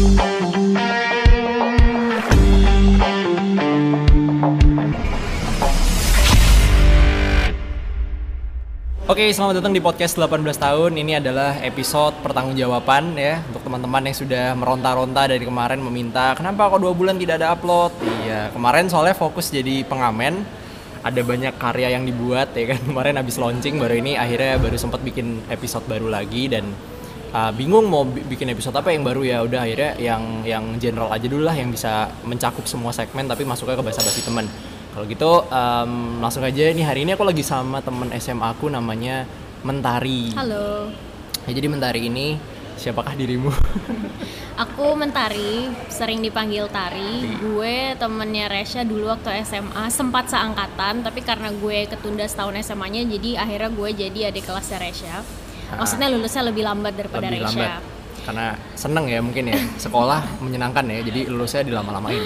Oke, selamat datang di podcast 18 tahun. Ini adalah episode pertanggungjawaban ya untuk teman-teman yang sudah meronta-ronta dari kemarin meminta kenapa kok dua bulan tidak ada upload. Iya, kemarin soalnya fokus jadi pengamen. Ada banyak karya yang dibuat ya kan. Kemarin habis launching baru ini akhirnya baru sempat bikin episode baru lagi dan uh, bingung mau bi- bikin episode apa yang baru ya. Udah akhirnya yang yang general aja dulu lah yang bisa mencakup semua segmen tapi masuknya ke bahasa basi teman. Kalau gitu em, langsung aja nih hari ini aku lagi sama temen SMA aku namanya Mentari. Halo, Ya, jadi Mentari ini siapakah dirimu? aku Mentari, sering dipanggil Tari. Gue temennya Resya dulu waktu SMA, sempat seangkatan, tapi karena gue ketunda setahun SMA-nya, jadi akhirnya gue jadi adik kelasnya Resya. Maksudnya lulusnya lebih lambat daripada Lebih Resya. lambat. Karena seneng ya mungkin ya sekolah menyenangkan ya jadi lulusnya dilama-lamain.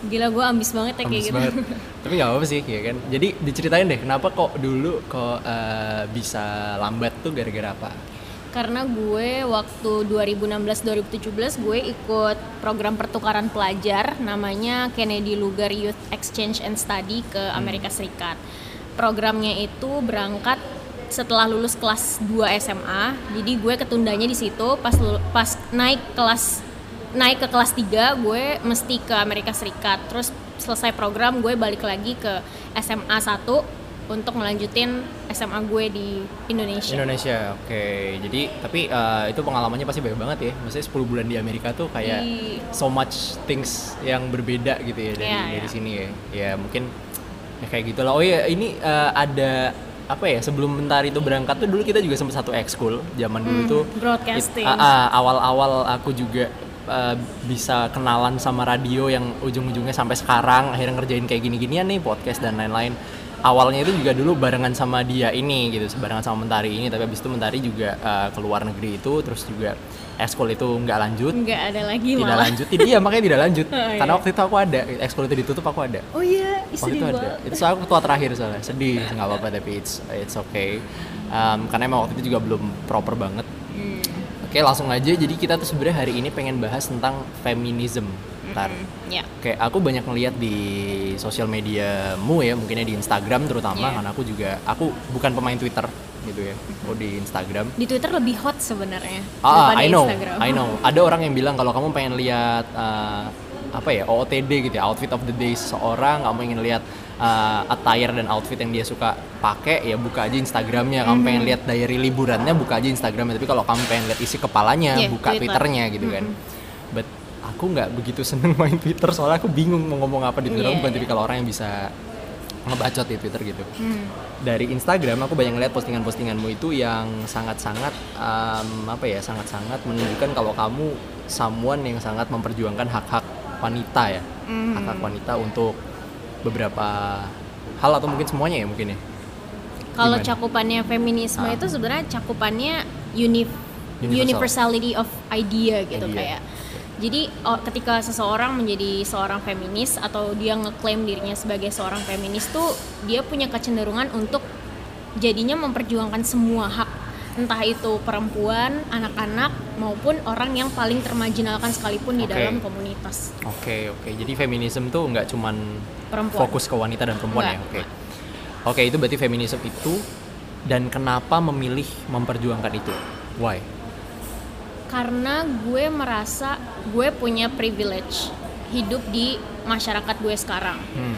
Gila gue ambis banget ya kayak Ambis gitu. banget. Tapi nggak apa-apa sih ya kan. Jadi diceritain deh kenapa kok dulu kok eh, bisa lambat tuh gara-gara apa? Karena gue waktu 2016-2017 gue ikut program pertukaran pelajar namanya Kennedy Lugar Youth Exchange and Study ke Amerika Serikat. Programnya itu berangkat setelah lulus kelas 2 SMA. Jadi gue ketundanya di situ pas pas naik kelas naik ke kelas 3 gue mesti ke Amerika Serikat. Terus selesai program gue balik lagi ke SMA 1 untuk melanjutin SMA gue di Indonesia. Indonesia. Oke. Jadi tapi eh, itu pengalamannya pasti banyak banget ya. Maksudnya 10 bulan di Amerika tuh kayak Di- so much things yang berbeda gitu ya dari Iya, dari iya. sini ya. Ya mungkin ya kayak gitulah. Oh iya, ini eh, ada apa ya sebelum Mentari itu berangkat tuh dulu kita juga sempat satu ekskul zaman dulu Hmm, tuh broadcasting. ah, ah, awal-awal aku juga eh, bisa kenalan sama radio yang ujung-ujungnya sampai sekarang akhirnya ngerjain kayak gini-ginian nih podcast dan lain-lain awalnya itu juga dulu barengan sama dia ini gitu barengan sama Mentari ini tapi abis itu Mentari juga eh, ke luar negeri itu terus juga ekskul itu nggak lanjut. Nggak ada lagi tidak malah. lanjut. Iya makanya tidak lanjut. Oh, iya. karena waktu itu aku ada ekskul itu ditutup aku ada. Oh iya waktu sedih itu ada. itu aku ketua terakhir soalnya. Sedih nggak apa-apa tapi it's it's okay. Um, karena emang waktu itu juga belum proper banget. Hmm, oke langsung aja. Jadi kita tuh sebenarnya hari ini pengen bahas tentang feminism ntar ya kayak aku banyak ngeliat di sosial mediamu ya mungkinnya di Instagram terutama Iya. karena aku juga aku bukan pemain Twitter gitu ya aku di Instagram di Twitter lebih hot sebenarnya Ah, daripada I know, Instagram I know. Ada orang yang bilang kalau kamu pengen lihat uh, apa ya OOTD gitu ya, outfit of the day seseorang, kamu ingin lihat uh, attire dan outfit yang dia suka pakai, ya buka aja Instagramnya. Kamu Mhm. pengen lihat diary liburannya, buka aja Instagramnya. Tapi kalau kamu pengen lihat isi kepalanya, Yeah, buka Twitter. Twitternya gitu kan. But aku nggak begitu seneng main Twitter soalnya aku bingung mau ngomong apa di Twitter. Aku Yeah. bukan tipikal orang yang bisa ngebacot di Twitter gitu Hmm, dari Instagram aku banyak ngeliat postingan-postinganmu itu yang sangat-sangat um, apa ya sangat-sangat menunjukkan kalau kamu someone yang sangat memperjuangkan hak-hak wanita ya Hmm. hak-hak wanita untuk beberapa hal atau mungkin semuanya ya mungkin ya kalau cakupannya feminisme Ah. itu sebenarnya cakupannya uni- Universal. universality of idea gitu Idea. kayak jadi oh, ketika seseorang menjadi seorang feminis atau dia ngeklaim dirinya sebagai seorang feminis tuh dia punya kecenderungan untuk jadinya memperjuangkan semua hak. Entah itu perempuan, anak-anak maupun orang yang paling termarginalkan sekalipun di dalam komunitas. Oke oke. Jadi feminisme tuh nggak cuman perempuan. fokus ke wanita dan perempuan ya? Nggak. oke. oke itu berarti feminisme itu dan kenapa memilih memperjuangkan itu? Why karena gue merasa gue punya privilege hidup di masyarakat gue sekarang. hmm.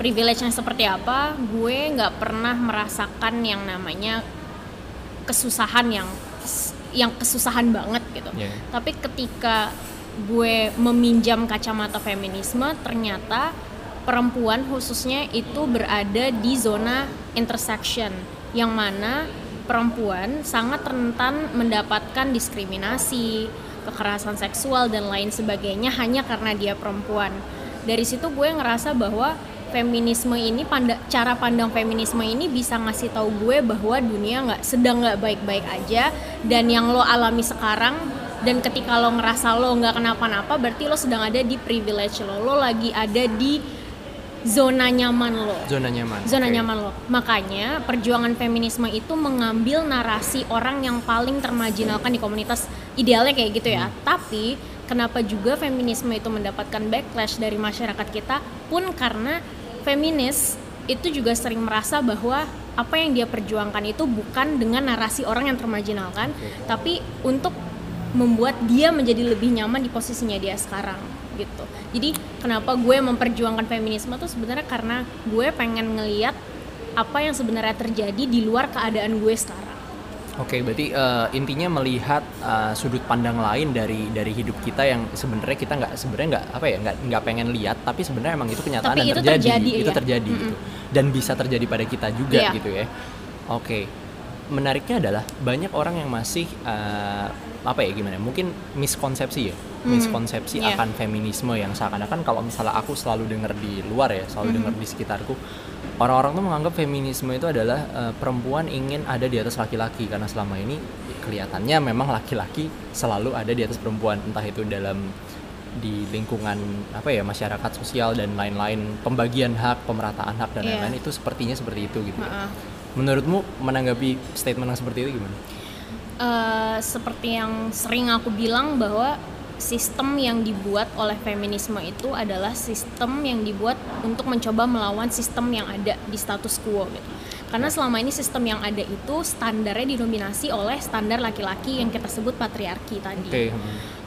Privilege-nya seperti apa? Gue nggak pernah merasakan yang namanya kesusahan yang yang kesusahan banget gitu. Yeah. Tapi ketika gue meminjam kacamata feminisme, ternyata perempuan khususnya itu berada di zona intersection yang mana perempuan sangat rentan mendapatkan diskriminasi, kekerasan seksual dan lain sebagainya hanya karena dia perempuan. Dari situ gue ngerasa bahwa feminisme ini panda, cara pandang feminisme ini bisa ngasih tahu gue bahwa dunia nggak sedang nggak baik-baik aja dan yang lo alami sekarang dan ketika lo ngerasa lo nggak kenapa-napa berarti lo sedang ada di privilege lo lo lagi ada di zona nyaman lo zona nyaman zona Oke. nyaman lo. Makanya perjuangan feminisme itu mengambil narasi orang yang paling termarginalkan di komunitas idealnya kayak gitu ya. Tapi kenapa juga feminisme itu mendapatkan backlash dari masyarakat kita pun karena feminis itu juga sering merasa bahwa apa yang dia perjuangkan itu bukan dengan narasi orang yang termarginalkan, Oke. tapi untuk membuat dia menjadi lebih nyaman di posisinya dia sekarang gitu. Jadi kenapa gue memperjuangkan feminisme tuh sebenarnya karena gue pengen ngeliat apa yang sebenarnya terjadi di luar keadaan gue sekarang. Oke, berarti eh, intinya melihat eh, sudut pandang lain dari dari hidup kita yang sebenarnya kita nggak sebenarnya nggak apa ya nggak nggak pengen lihat, tapi sebenarnya emang itu kenyataan Tapi dan itu terjadi, terjadi, itu iya. terjadi Mm-mm. gitu, dan bisa terjadi pada kita juga Iya. gitu ya. Oke, menariknya adalah banyak orang yang masih eh, apa ya gimana? Mungkin miskonsepsi ya, Hmm, miskonsepsi iya. akan feminisme yang seakan-akan kalau misalnya aku selalu dengar di luar ya, selalu Hmm. dengar di sekitarku, orang-orang tuh menganggap feminisme itu adalah eh, perempuan ingin ada di atas laki-laki karena selama ini kelihatannya memang laki-laki selalu ada di atas perempuan, entah itu dalam di lingkungan apa ya masyarakat sosial dan lain-lain pembagian hak pemerataan hak dan Iya. lain-lain itu sepertinya seperti itu gitu ya. Heeh. Menurutmu menanggapi statement yang seperti itu gimana? Eh, seperti yang sering aku bilang bahwa sistem yang dibuat oleh feminisme itu adalah sistem yang dibuat untuk mencoba melawan sistem yang ada di status quo gitu. Karena selama ini sistem yang ada itu standarnya didominasi oleh standar laki-laki yang kita sebut patriarki tadi. Oke.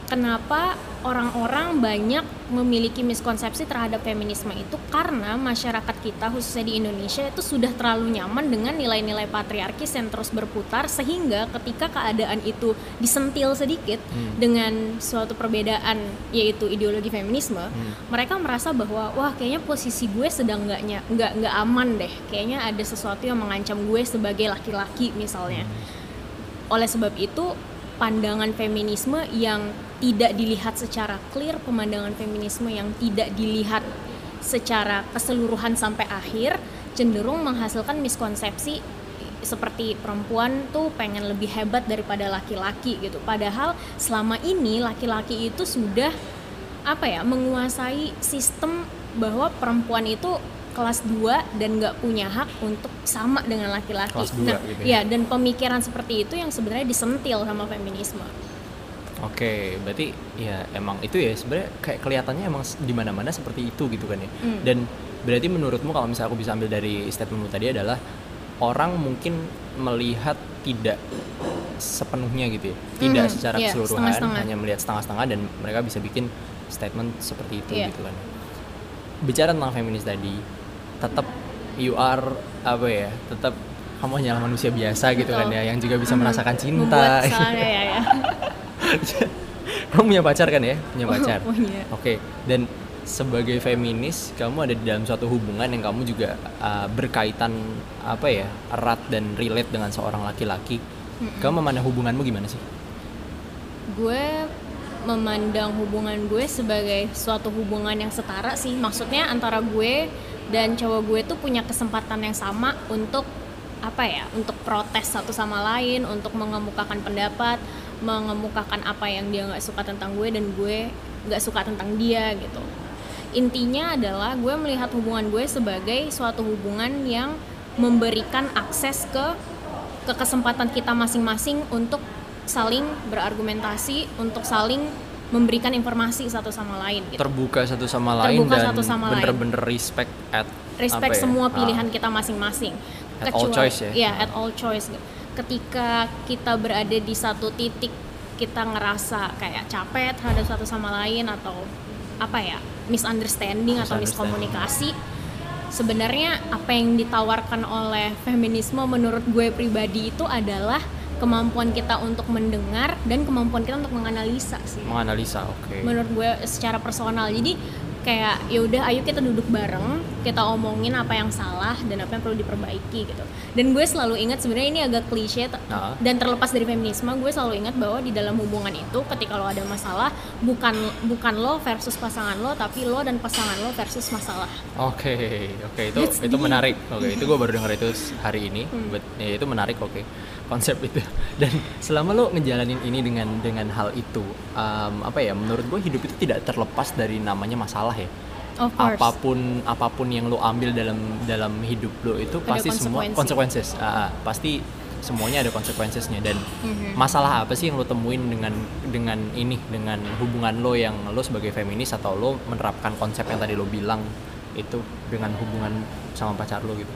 Hmm. Kenapa orang-orang banyak memiliki miskonsepsi terhadap feminisme itu karena masyarakat kita khususnya di Indonesia itu sudah terlalu nyaman dengan nilai-nilai patriarkis yang terus berputar sehingga ketika keadaan itu disentil sedikit Hmm. dengan suatu perbedaan yaitu ideologi feminisme, Hmm. mereka merasa bahwa wah kayaknya posisi gue sedang nggak nya- nggak nggak aman deh, kayaknya ada sesuatu yang mengancam gue sebagai laki-laki misalnya. Oleh sebab itu, pandangan feminisme yang tidak dilihat secara clear, pemandangan feminisme yang tidak dilihat secara keseluruhan sampai akhir, cenderung menghasilkan miskonsepsi seperti perempuan tuh pengen lebih hebat daripada laki-laki gitu. Padahal selama ini laki-laki itu sudah apa ya menguasai sistem bahwa perempuan itu kelas 2 dan nggak punya hak untuk sama dengan laki-laki. Kelas nah, gitu ya ya. dan pemikiran seperti itu yang sebenarnya disentil sama feminisme. Oke, berarti ya emang itu ya sebenarnya kayak kelihatannya emang di mana-mana seperti itu gitu kan ya. Hmm. Dan berarti menurutmu kalau misalnya aku bisa ambil dari statementmu tadi adalah orang mungkin melihat tidak sepenuhnya gitu ya, tidak Hmm, secara iya, keseluruhan, setengah-setengah. hanya melihat setengah-setengah dan mereka bisa bikin statement seperti itu Iya. gitu kan. Bicara tentang feminis tadi, tetap you are apa ya, tetap kamu hanyalah manusia biasa gitu kan Betul. ya, yang juga bisa Mhm. merasakan cinta. Membuat kesalahan ya ya. kamu punya pacar kan ya punya pacar Punya. oke dan sebagai feminis kamu ada di dalam suatu hubungan yang kamu juga uh, berkaitan apa ya erat dan relate dengan seorang laki-laki kamu memandang hubunganmu gimana sih gue memandang hubungan gue sebagai suatu hubungan yang setara sih maksudnya antara gue dan cowok gue tuh punya kesempatan yang sama untuk apa ya untuk protes satu sama lain untuk mengemukakan pendapat mengemukakan apa yang dia nggak suka tentang gue dan gue nggak suka tentang dia gitu. Intinya adalah gue melihat hubungan gue sebagai suatu hubungan yang memberikan akses ke ke kesempatan kita masing-masing untuk saling berargumentasi, untuk saling memberikan informasi satu sama lain gitu. terbuka satu sama lain Terbuka dan satu sama lain. bener-bener respect at Respect ya, semua ah, pilihan kita masing-masing. At all choice ya? Iya, at all choice. Ketika kita berada di satu titik kita ngerasa kayak capek terhadap satu sama lain atau apa ya misunderstanding atau miskomunikasi sebenarnya apa yang ditawarkan oleh feminisme menurut gue pribadi itu adalah kemampuan kita untuk mendengar dan kemampuan kita untuk menganalisa sih menganalisa oke menurut gue secara personal jadi kayak ya udah ayo kita duduk bareng kita omongin apa yang salah dan apa yang perlu diperbaiki gitu dan gue selalu ingat sebenarnya ini agak klise Ah. dan terlepas dari feminisme gue selalu ingat bahwa di dalam hubungan itu ketika lo ada masalah bukan bukan lo versus pasangan lo tapi lo dan pasangan lo versus masalah Oke, oke itu That's itu deep. menarik. Oke, itu gue baru dengar itu hari ini. Hmm. But, ya, itu menarik. Oke, konsep itu. Dan selama lo ngejalanin ini dengan dengan hal itu, um, apa ya? Menurut gue hidup itu tidak terlepas dari namanya masalah ya. of course Apa pun apa pun yang lo ambil dalam dalam hidup lo itu Ada pasti semua konsekuensi. ah, pasti semuanya ada konsekuensinya dan Mhm. masalah apa sih yang lo temuin dengan dengan ini dengan hubungan lo yang lo sebagai feminis atau lo menerapkan konsep yang tadi lo bilang itu dengan hubungan sama pacar lo gitu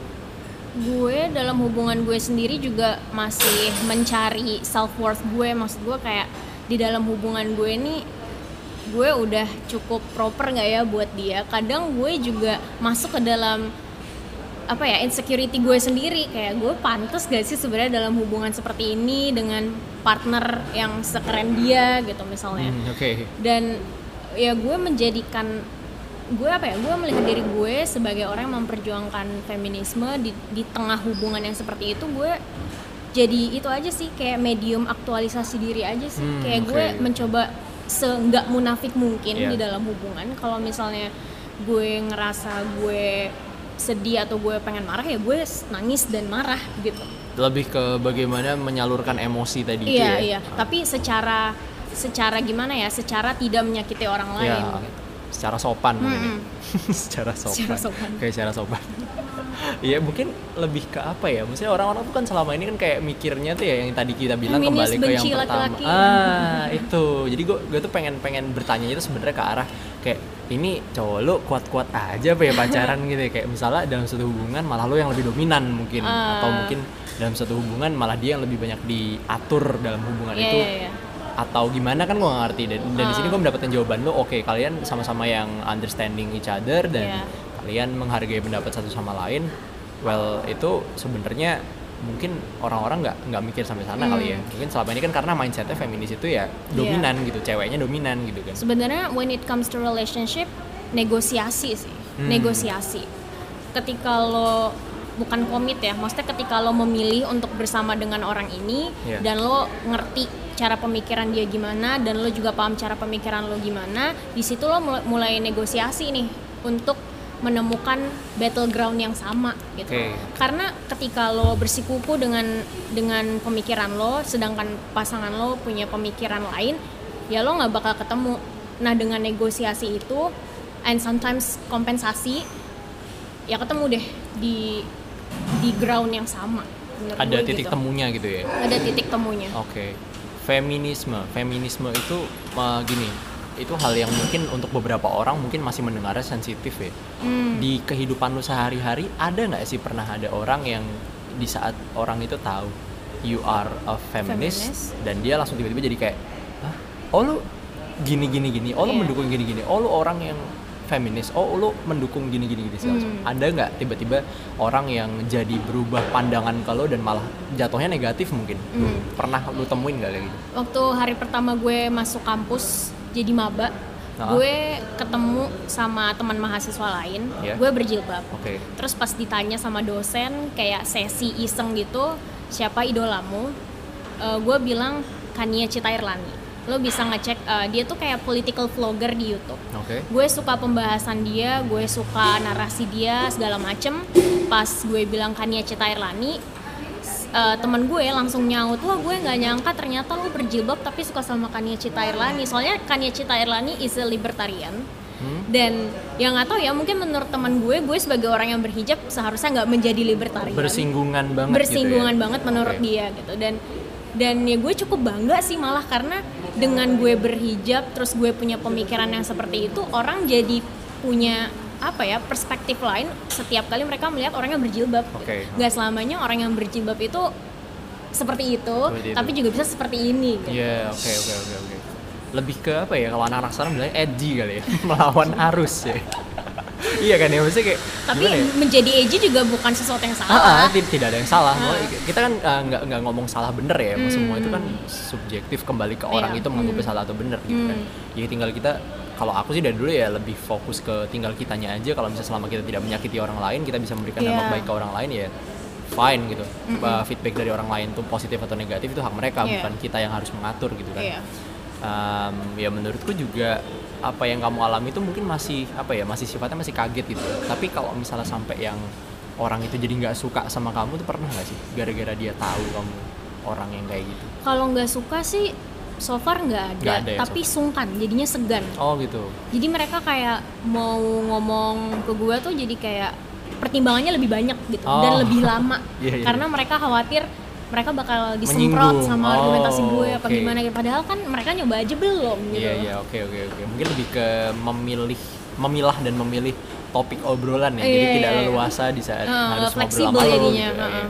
gue dalam hubungan gue sendiri juga masih mencari self worth gue. Maksud gue kayak di dalam hubungan gue ini gue udah cukup proper nggak ya buat dia. Kadang gue juga masuk ke dalam apa ya insecurity gue sendiri. Kayak gue pantas gak sih sebenarnya dalam hubungan seperti ini dengan partner yang sekeren dia gitu misalnya. Hmm, oke. Dan ya gue menjadikan gue apa ya gue melihat diri gue sebagai orang yang memperjuangkan feminisme di di tengah hubungan yang seperti itu gue jadi itu aja sih kayak medium aktualisasi diri aja sih. Hmm, kayak oke. gue mencoba seenggak munafik mungkin Iya. di dalam hubungan. Kalau misalnya gue ngerasa gue sedih atau gue pengen marah ya gue nangis dan marah gitu. Lebih ke bagaimana menyalurkan emosi tadi itu iya ya? iya. Tapi secara secara gimana ya? Secara tidak menyakiti orang lain Ya, gitu. Secara sopan mungkin ya. Secara sopan. Secara sopan. kayak secara sopan. Iya mungkin lebih ke apa ya? Maksudnya orang-orang tuh kan selama ini kan kayak mikirnya tuh ya yang tadi kita bilang Feminis kembali ke yang pertama. laki-laki. ah itu. Jadi gue gue tuh pengen pengen bertanya itu sebenarnya ke arah kayak ini cowok lu kuat-kuat aja apa ya pacaran? gitu ya. Kayak misalnya dalam satu hubungan malah lu yang lebih dominan mungkin. Ah. atau mungkin dalam satu hubungan malah dia yang lebih banyak diatur dalam hubungan Iya, itu. iya, iya. Atau gimana kan gue gak ngerti dan, dan di sini Ah. gue mendapatkan jawaban lo oke kalian sama-sama yang understanding each other dan Iya. kalian menghargai pendapat satu sama lain well itu sebenarnya mungkin orang-orang nggak nggak mikir sampai sana Hmm. kali ya mungkin selama ini kan karena mindsetnya feminis itu ya dominan gitu ceweknya dominan gitu kan sebenarnya when it comes to relationship negosiasi sih Hmm. negosiasi ketika lo bukan komit ya maksudnya ketika lo memilih untuk bersama dengan orang ini Iya. dan lo ngerti cara pemikiran dia gimana dan lo juga paham cara pemikiran lo gimana di situ lo mulai, negosiasi nih untuk menemukan battleground yang sama gitu. Oke. karena ketika lo bersikuku dengan dengan pemikiran lo sedangkan pasangan lo punya pemikiran lain ya lo nggak bakal ketemu. Nah dengan negosiasi itu and sometimes kompensasi ya ketemu deh di di ground yang sama menurut ada titik gitu. temunya gitu ya? Ada titik temunya. Oke, feminisme, feminisme itu uh, gini, itu hal yang mungkin untuk beberapa orang mungkin masih mendengarnya sensitif ya. Hmm. Di kehidupan lu sehari-hari ada nggak sih pernah ada orang yang di saat orang itu tahu you are a feminist, Feminist. dan dia langsung tiba-tiba jadi kayak, Hah? oh lu gini gini gini, oh lu Iya. mendukung gini gini, oh lu orang yang feminis, oh lu mendukung gini gini gini segala. Hmm. Ada nggak tiba-tiba orang yang jadi berubah pandangan lo dan malah jatuhnya negatif mungkin? Hmm. Pernah lu temuin nggak kayak gitu? waktu hari pertama gue masuk kampus jadi maba Ah. gue ketemu sama teman mahasiswa lain Iya. gue berjilbab Oke. terus pas ditanya sama dosen kayak sesi iseng gitu siapa idolamu Eh, gue bilang Kania Citairlani lo bisa ngecek eh, dia tuh kayak political vlogger di YouTube Oke. gue suka pembahasan dia gue suka narasi dia segala macem pas gue bilang Kania Citairlani s- eh, temen gue langsung nyaut wah gue nggak nyangka ternyata lo berjilbab tapi suka sama Kania Citairlani soalnya Kania Citairlani is a libertarian Hmm? dan yang nggak tahu ya mungkin menurut teman gue gue sebagai orang yang berhijab seharusnya nggak menjadi libertarian Bersinggungan banget bersinggungan gitu ya? banget menurut Oke. dia gitu dan dan ya gue cukup bangga sih malah karena dengan gue berhijab terus gue punya pemikiran yang seperti itu orang jadi punya apa ya perspektif lain setiap kali mereka melihat orang yang berjilbab. Oke. nggak selamanya orang yang berjilbab itu seperti itu, Seperti itu. tapi juga bisa seperti ini gitu. Iya, oke oke oke oke. Lebih ke apa ya kalau anak-anak sekarang bilangnya edgy kali ya, melawan arus ya. Iya kan ya, maksudnya kayak tapi ya? menjadi edgy juga bukan sesuatu yang Ah, salah ah, ti- tidak ada yang salah. Ah. Kita kan ah, nggak nggak ngomong salah bener ya. Hmm. Semua itu kan subjektif kembali ke orang Iya. itu menganggapnya Hmm. salah atau bener gitu kan. Hmm. Jadi tinggal kita kalau aku sih dari dulu ya lebih fokus ke tinggal kitanya aja. Kalau misalnya selama kita tidak menyakiti orang lain, kita bisa memberikan dampak Iya. baik ke orang lain ya fine gitu. Mm-mm. Bah, feedback dari orang lain tuh positif atau negatif itu hak mereka, Iya. bukan kita yang harus mengatur gitu kan. Iya. Um, ya menurutku juga apa yang kamu alami itu mungkin masih apa ya masih sifatnya masih kaget gitu. Tapi kalau misalnya sampai yang orang itu jadi nggak suka sama kamu tuh pernah nggak sih? Gara-gara dia tahu kamu orang yang kayak gitu? Kalau nggak suka sih so far nggak ada, Nggak ada ya, tapi sungkan jadinya segan. Oh gitu. Jadi mereka kayak mau ngomong ke gue tuh jadi kayak pertimbangannya lebih banyak gitu Oh. dan lebih lama. Iya, iya. karena mereka khawatir mereka bakal disemprot Menyinggung. sama Oh, argumentasi gue apa gimana gitu. Padahal kan mereka nyoba aja belum gitu. Iya iya oke oke oke. Mungkin lebih ke memilih memilah dan memilih topik obrolan ya. Jadi Iya, tidak iya. leluasa di saat Eh, harus fleksibel ngobrol sama lo jadinya, gitu ya. heeh.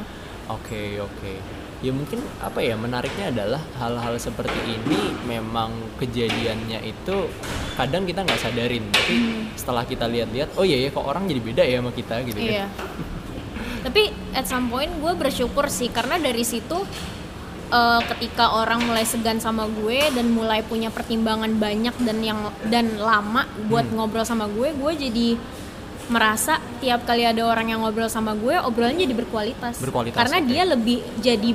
Oke oke. Ya mungkin apa ya menariknya adalah hal-hal seperti ini memang kejadiannya itu kadang kita nggak sadarin tapi Hmm. setelah kita lihat-lihat oh iya ya kok orang jadi beda ya sama kita gitu Iya. kan. Tapi at some point gue bersyukur sih karena dari situ eh, ketika orang mulai segan sama gue dan mulai punya pertimbangan banyak dan yang dan lama buat Hmm. ngobrol sama gue, gue jadi merasa tiap kali ada orang yang ngobrol sama gue, obrolannya jadi berkualitas. Berkualitas, Karena oke. dia lebih jadi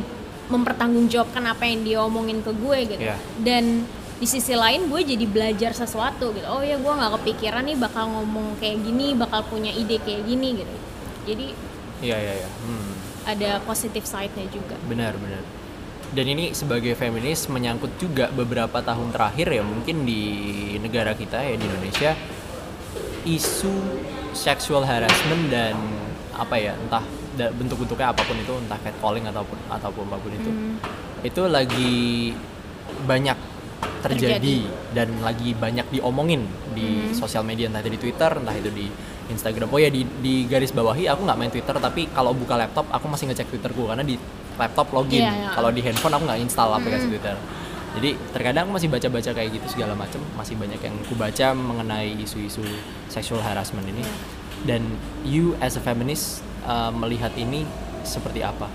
mempertanggungjawabkan apa yang dia omongin ke gue gitu. Iya. Dan di sisi lain gue jadi belajar sesuatu gitu. Oh ya gue nggak kepikiran nih bakal ngomong kayak gini, bakal punya ide kayak gini gitu. Jadi Iya iya iya. Hmm. ada positive side-nya juga. Benar, benar. Dan ini sebagai feminis menyangkut juga beberapa tahun terakhir ya mungkin di negara kita ya di Indonesia isu sexual harassment dan apa ya entah bentuk-bentuknya apa pun itu entah catcalling ataupun ataupun apa pun itu Hmm. itu lagi banyak terjadi, Terjadi. dan lagi banyak diomongin di Hmm. sosial media entah itu di Twitter entah itu di Instagram oh ya di, di garis bawahi aku nggak main Twitter tapi kalau buka laptop aku masih ngecek Twitterku karena di laptop login Iya, iya. kalau di handphone aku nggak install aplikasi Hmm. Twitter jadi terkadang aku masih baca-baca kayak gitu segala macam masih banyak yang ku baca mengenai isu-isu sexual harassment ini Iya. dan you as a feminist uh, melihat ini seperti apa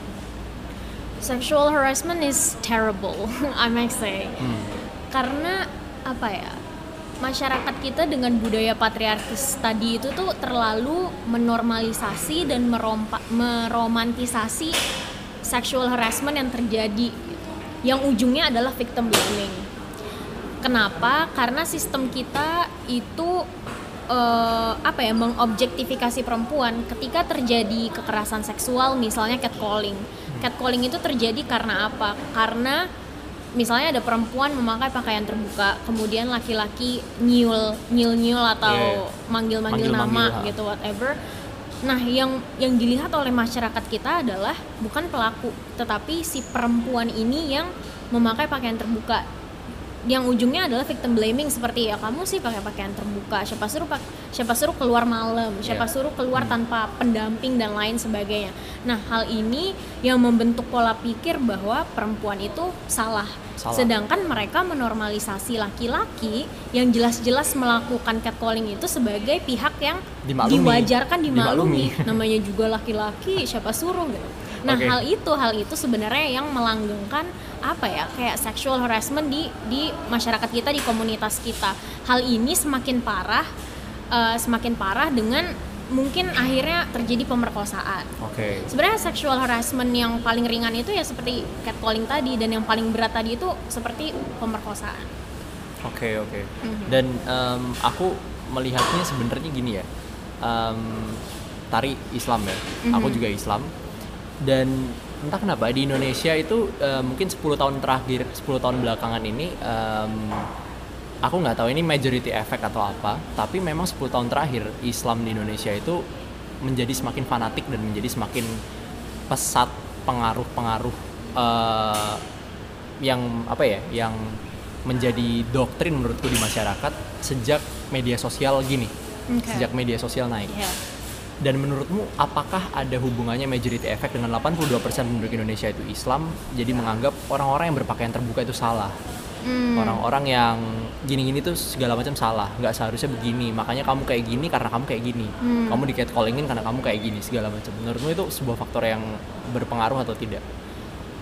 Sexual harassment is terrible, I might say. Hmm. Karena apa ya? Masyarakat kita dengan budaya patriarkis tadi itu tuh terlalu menormalisasi dan merompa, meromantisasi sexual harassment yang terjadi gitu. Yang ujungnya adalah victim blaming. Kenapa? Karena sistem kita itu eh, apa ya mengobjektifikasi perempuan ketika terjadi kekerasan seksual misalnya catcalling. Catcalling itu terjadi karena apa? Karena misalnya ada perempuan memakai pakaian terbuka, kemudian laki-laki nyul nyul nyul atau Yeah. manggil-manggil Manggil-manggil, nama ha. gitu whatever. Nah, yang yang dilihat oleh masyarakat kita adalah bukan pelaku, tetapi si perempuan ini yang memakai pakaian terbuka yang ujungnya adalah victim blaming seperti ya kamu sih pakai pakaian terbuka siapa suruh pak siapa suruh keluar malam siapa Iya. suruh keluar tanpa pendamping dan lain sebagainya nah hal ini yang membentuk pola pikir bahwa perempuan itu salah, Salah. sedangkan mereka menormalisasi laki-laki yang jelas-jelas melakukan catcalling itu sebagai pihak yang Dimaklumi. diwajarkan dimaklumi, Dimaklumi. namanya juga laki-laki siapa suruh gitu nah Oke. hal itu hal itu sebenarnya yang melanggengkan apa ya kayak sexual harassment di di masyarakat kita di komunitas kita hal ini semakin parah eh, semakin parah dengan mungkin akhirnya terjadi pemerkosaan oke sebenarnya sexual harassment yang paling ringan itu ya seperti catcalling tadi dan yang paling berat tadi itu seperti pemerkosaan Oke oke. Mhm. Dan em, aku melihatnya sebenarnya gini ya. Em, tari Islam ya. Aku Mhm. juga Islam. Dan entah kenapa di Indonesia itu eh, mungkin 10 tahun terakhir, 10 tahun belakangan ini em, aku nggak tahu ini majority effect atau apa, tapi memang 10 tahun terakhir Islam di Indonesia itu menjadi semakin fanatik dan menjadi semakin pesat pengaruh-pengaruh eh, yang apa ya yang menjadi doktrin menurutku di masyarakat sejak media sosial gini Oke. sejak media sosial naik ya dan menurutmu apakah ada hubungannya majority effect dengan 82% penduduk Indonesia itu Islam? Jadi menganggap orang-orang yang berpakaian terbuka itu salah. Hmm. orang-orang yang gini-gini tuh segala macam salah. Nggak seharusnya begini. Makanya kamu kayak gini karena kamu kayak gini. Hmm. kamu di catcallingin karena kamu kayak gini segala macam. Menurutmu itu sebuah faktor yang berpengaruh atau tidak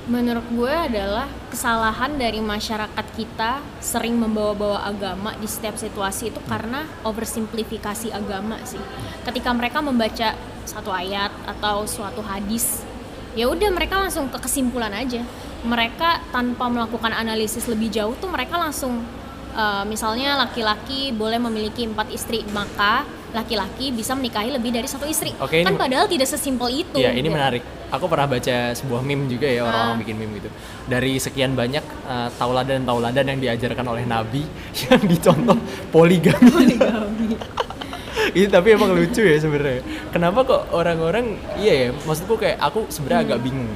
Menurut gue adalah kesalahan dari masyarakat kita sering membawa-bawa agama di setiap situasi itu karena oversimplifikasi agama sih. Ketika mereka membaca satu ayat atau suatu hadis, ya udah mereka langsung ke kesimpulan aja. Mereka tanpa melakukan analisis lebih jauh tuh mereka langsung eh, misalnya laki-laki boleh memiliki empat istri, maka laki-laki bisa menikahi lebih dari satu istri. Oke, ini- kan padahal tidak sesimpel itu. Iya, ini gitu. menarik. Aku pernah baca sebuah meme juga ya orang-orang Ah. bikin meme gitu. Dari sekian banyak uh, tauladan-tauladan yang diajarkan oleh Nabi yang dicontoh poligami. itu tapi emang lucu ya sebenarnya. Kenapa kok orang-orang iya ya, maksudku kayak aku sebenarnya Hmm. agak bingung.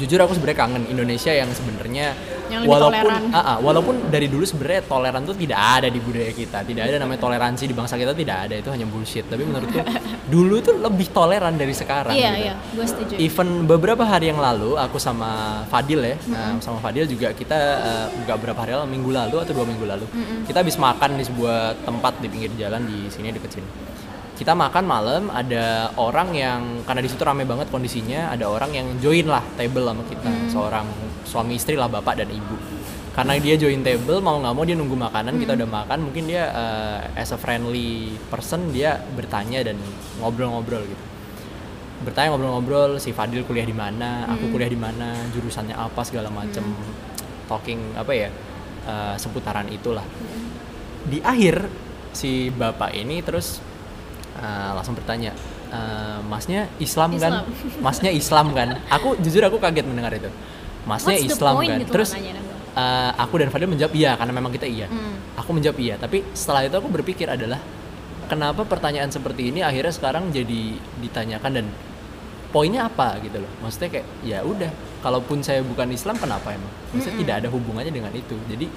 Jujur aku sebenarnya kangen Indonesia yang sebenarnya walaupun toleran. ah, ah, walaupun dari dulu sebenarnya toleran tuh tidak ada di budaya kita tidak ada namanya toleransi di bangsa kita tidak ada itu hanya bullshit tapi menurutku dulu tuh lebih toleran dari sekarang iya gitu. iya gue setuju Even beberapa hari yang lalu aku sama Fadil ya, nah, sama Fadil juga kita eh, nggak berapa hari lalu, minggu lalu atau dua minggu lalu, kita habis makan di sebuah tempat di pinggir jalan di sini deket sini. Kita makan malam, ada orang yang karena di situ rame banget kondisinya, ada orang yang join lah table sama kita, seorang suami istri lah bapak dan ibu. Karena dia join table mau nggak mau dia nunggu makanan, kita udah makan, mungkin dia eh, as a friendly person dia bertanya dan ngobrol-ngobrol gitu. Bertanya ngobrol-ngobrol si Fadil kuliah di mana, aku kuliah di mana, jurusannya apa? segala macem, talking apa ya eh, seputaran itulah. Di akhir si bapak ini terus eh, langsung bertanya, "Eh, masnya Islam, kan? Islam. Masnya Islam kan? Aku jujur aku kaget mendengar itu. Masnya What's Islam kan? gitu terus eh, aku dan Fadil menjawab iya karena memang kita iya. Hmm. Aku menjawab iya, tapi setelah itu aku berpikir adalah kenapa pertanyaan seperti ini akhirnya sekarang jadi ditanyakan dan poinnya apa gitu loh. Maksudnya kayak ya udah, kalaupun saya bukan Islam kenapa emang? Maksudnya tidak ada hubungannya dengan itu. Jadi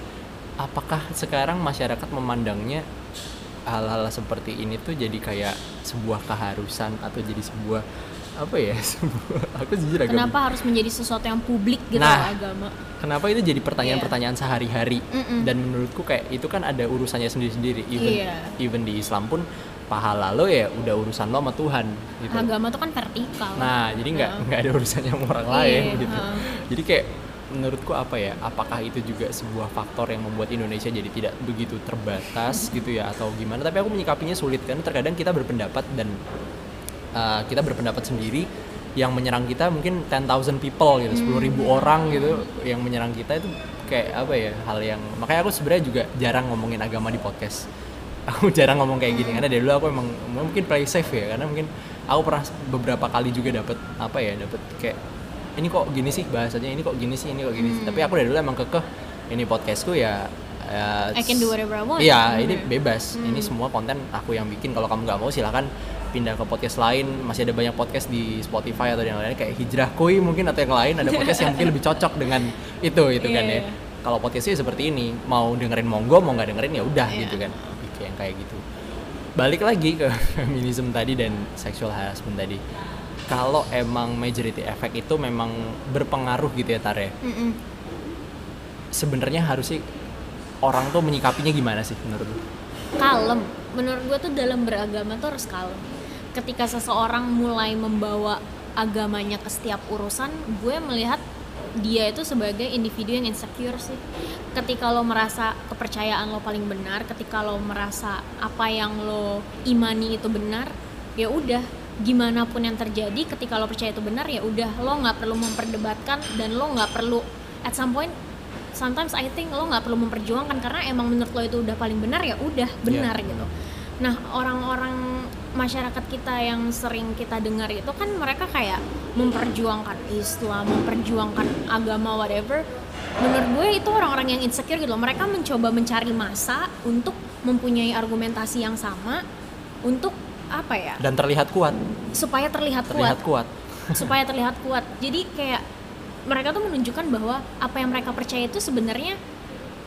apakah sekarang masyarakat memandangnya hal-hal seperti ini tuh jadi kayak sebuah keharusan atau jadi sebuah apa ya? Sebuah aku jujur agak kenapa harus menjadi sesuatu yang publik gitu Nah. agama kenapa itu jadi pertanyaan-pertanyaan sehari-hari Mm-mm. dan menurutku kayak itu kan ada urusannya sendiri-sendiri even Iya. even di Islam pun pahala lo ya udah urusan lo sama Tuhan gitu agama tuh kan vertikal nah jadi nggak nggak ada urusannya sama orang Iya, lain gitu heeh. jadi kayak menurutku apa ya? Apakah itu juga sebuah faktor yang membuat Indonesia jadi tidak begitu terbatas gitu ya? Atau gimana? Tapi aku menyikapinya sulit karena terkadang kita berpendapat dan uh, kita berpendapat sendiri yang menyerang kita mungkin 10,000 people gitu, 10.000 ribu orang gitu yang menyerang kita itu kayak apa ya? Hal yang makanya aku sebenarnya juga jarang ngomongin agama di podcast. Aku jarang ngomong kayak gini karena dari dulu aku emang mungkin play safe ya karena mungkin aku pernah beberapa kali juga dapat apa ya dapat kayak ini kok gini sih bahasanya ini kok gini sih ini kok gini sih tapi aku dari dulu emang kekeh ini podcastku ya ya, I can do whatever I want. Iya, Hmm. ini bebas. Ini semua konten aku yang bikin. Kalau kamu nggak mau silahkan pindah ke podcast lain. Masih ada banyak podcast di Spotify atau yang lain kayak Hijrah Koi mungkin atau yang lain ada podcast yang mungkin lebih cocok dengan itu itu kan Iya, ya. iya. Kalau podcastnya seperti ini, mau dengerin monggo, mau nggak dengerin ya udah Iya. gitu kan. Gitu yang kayak gitu. Balik lagi ke feminisme tadi dan sexual harassment tadi. Kalau emang majority effect itu memang berpengaruh gitu ya Tare. Mm-mm. Sebenarnya harus sih orang tuh menyikapinya gimana sih menurut lu? kalem menurut gue tuh dalam beragama tuh harus kalem ketika seseorang mulai membawa agamanya ke setiap urusan gue melihat dia itu sebagai individu yang insecure sih ketika lo merasa kepercayaan lo paling benar ketika lo merasa apa yang lo imani itu benar ya udah gimana pun yang terjadi ketika lo percaya itu benar ya udah lo nggak perlu memperdebatkan dan lo nggak perlu at some point sometimes I think lo nggak perlu memperjuangkan karena emang menurut lo itu udah paling benar ya udah benar gitu. Nah orang-orang masyarakat kita yang sering kita dengar itu kan mereka kayak memperjuangkan Islam, memperjuangkan agama whatever. Menurut gue itu orang-orang yang insecure gitu loh. Mereka mencoba mencari masa untuk mempunyai argumentasi yang sama untuk apa ya? Dan terlihat kuat, Supaya terlihat kuat terlihat kuat. supaya terlihat kuat. Jadi kayak mereka tuh menunjukkan bahwa apa yang mereka percaya itu sebenarnya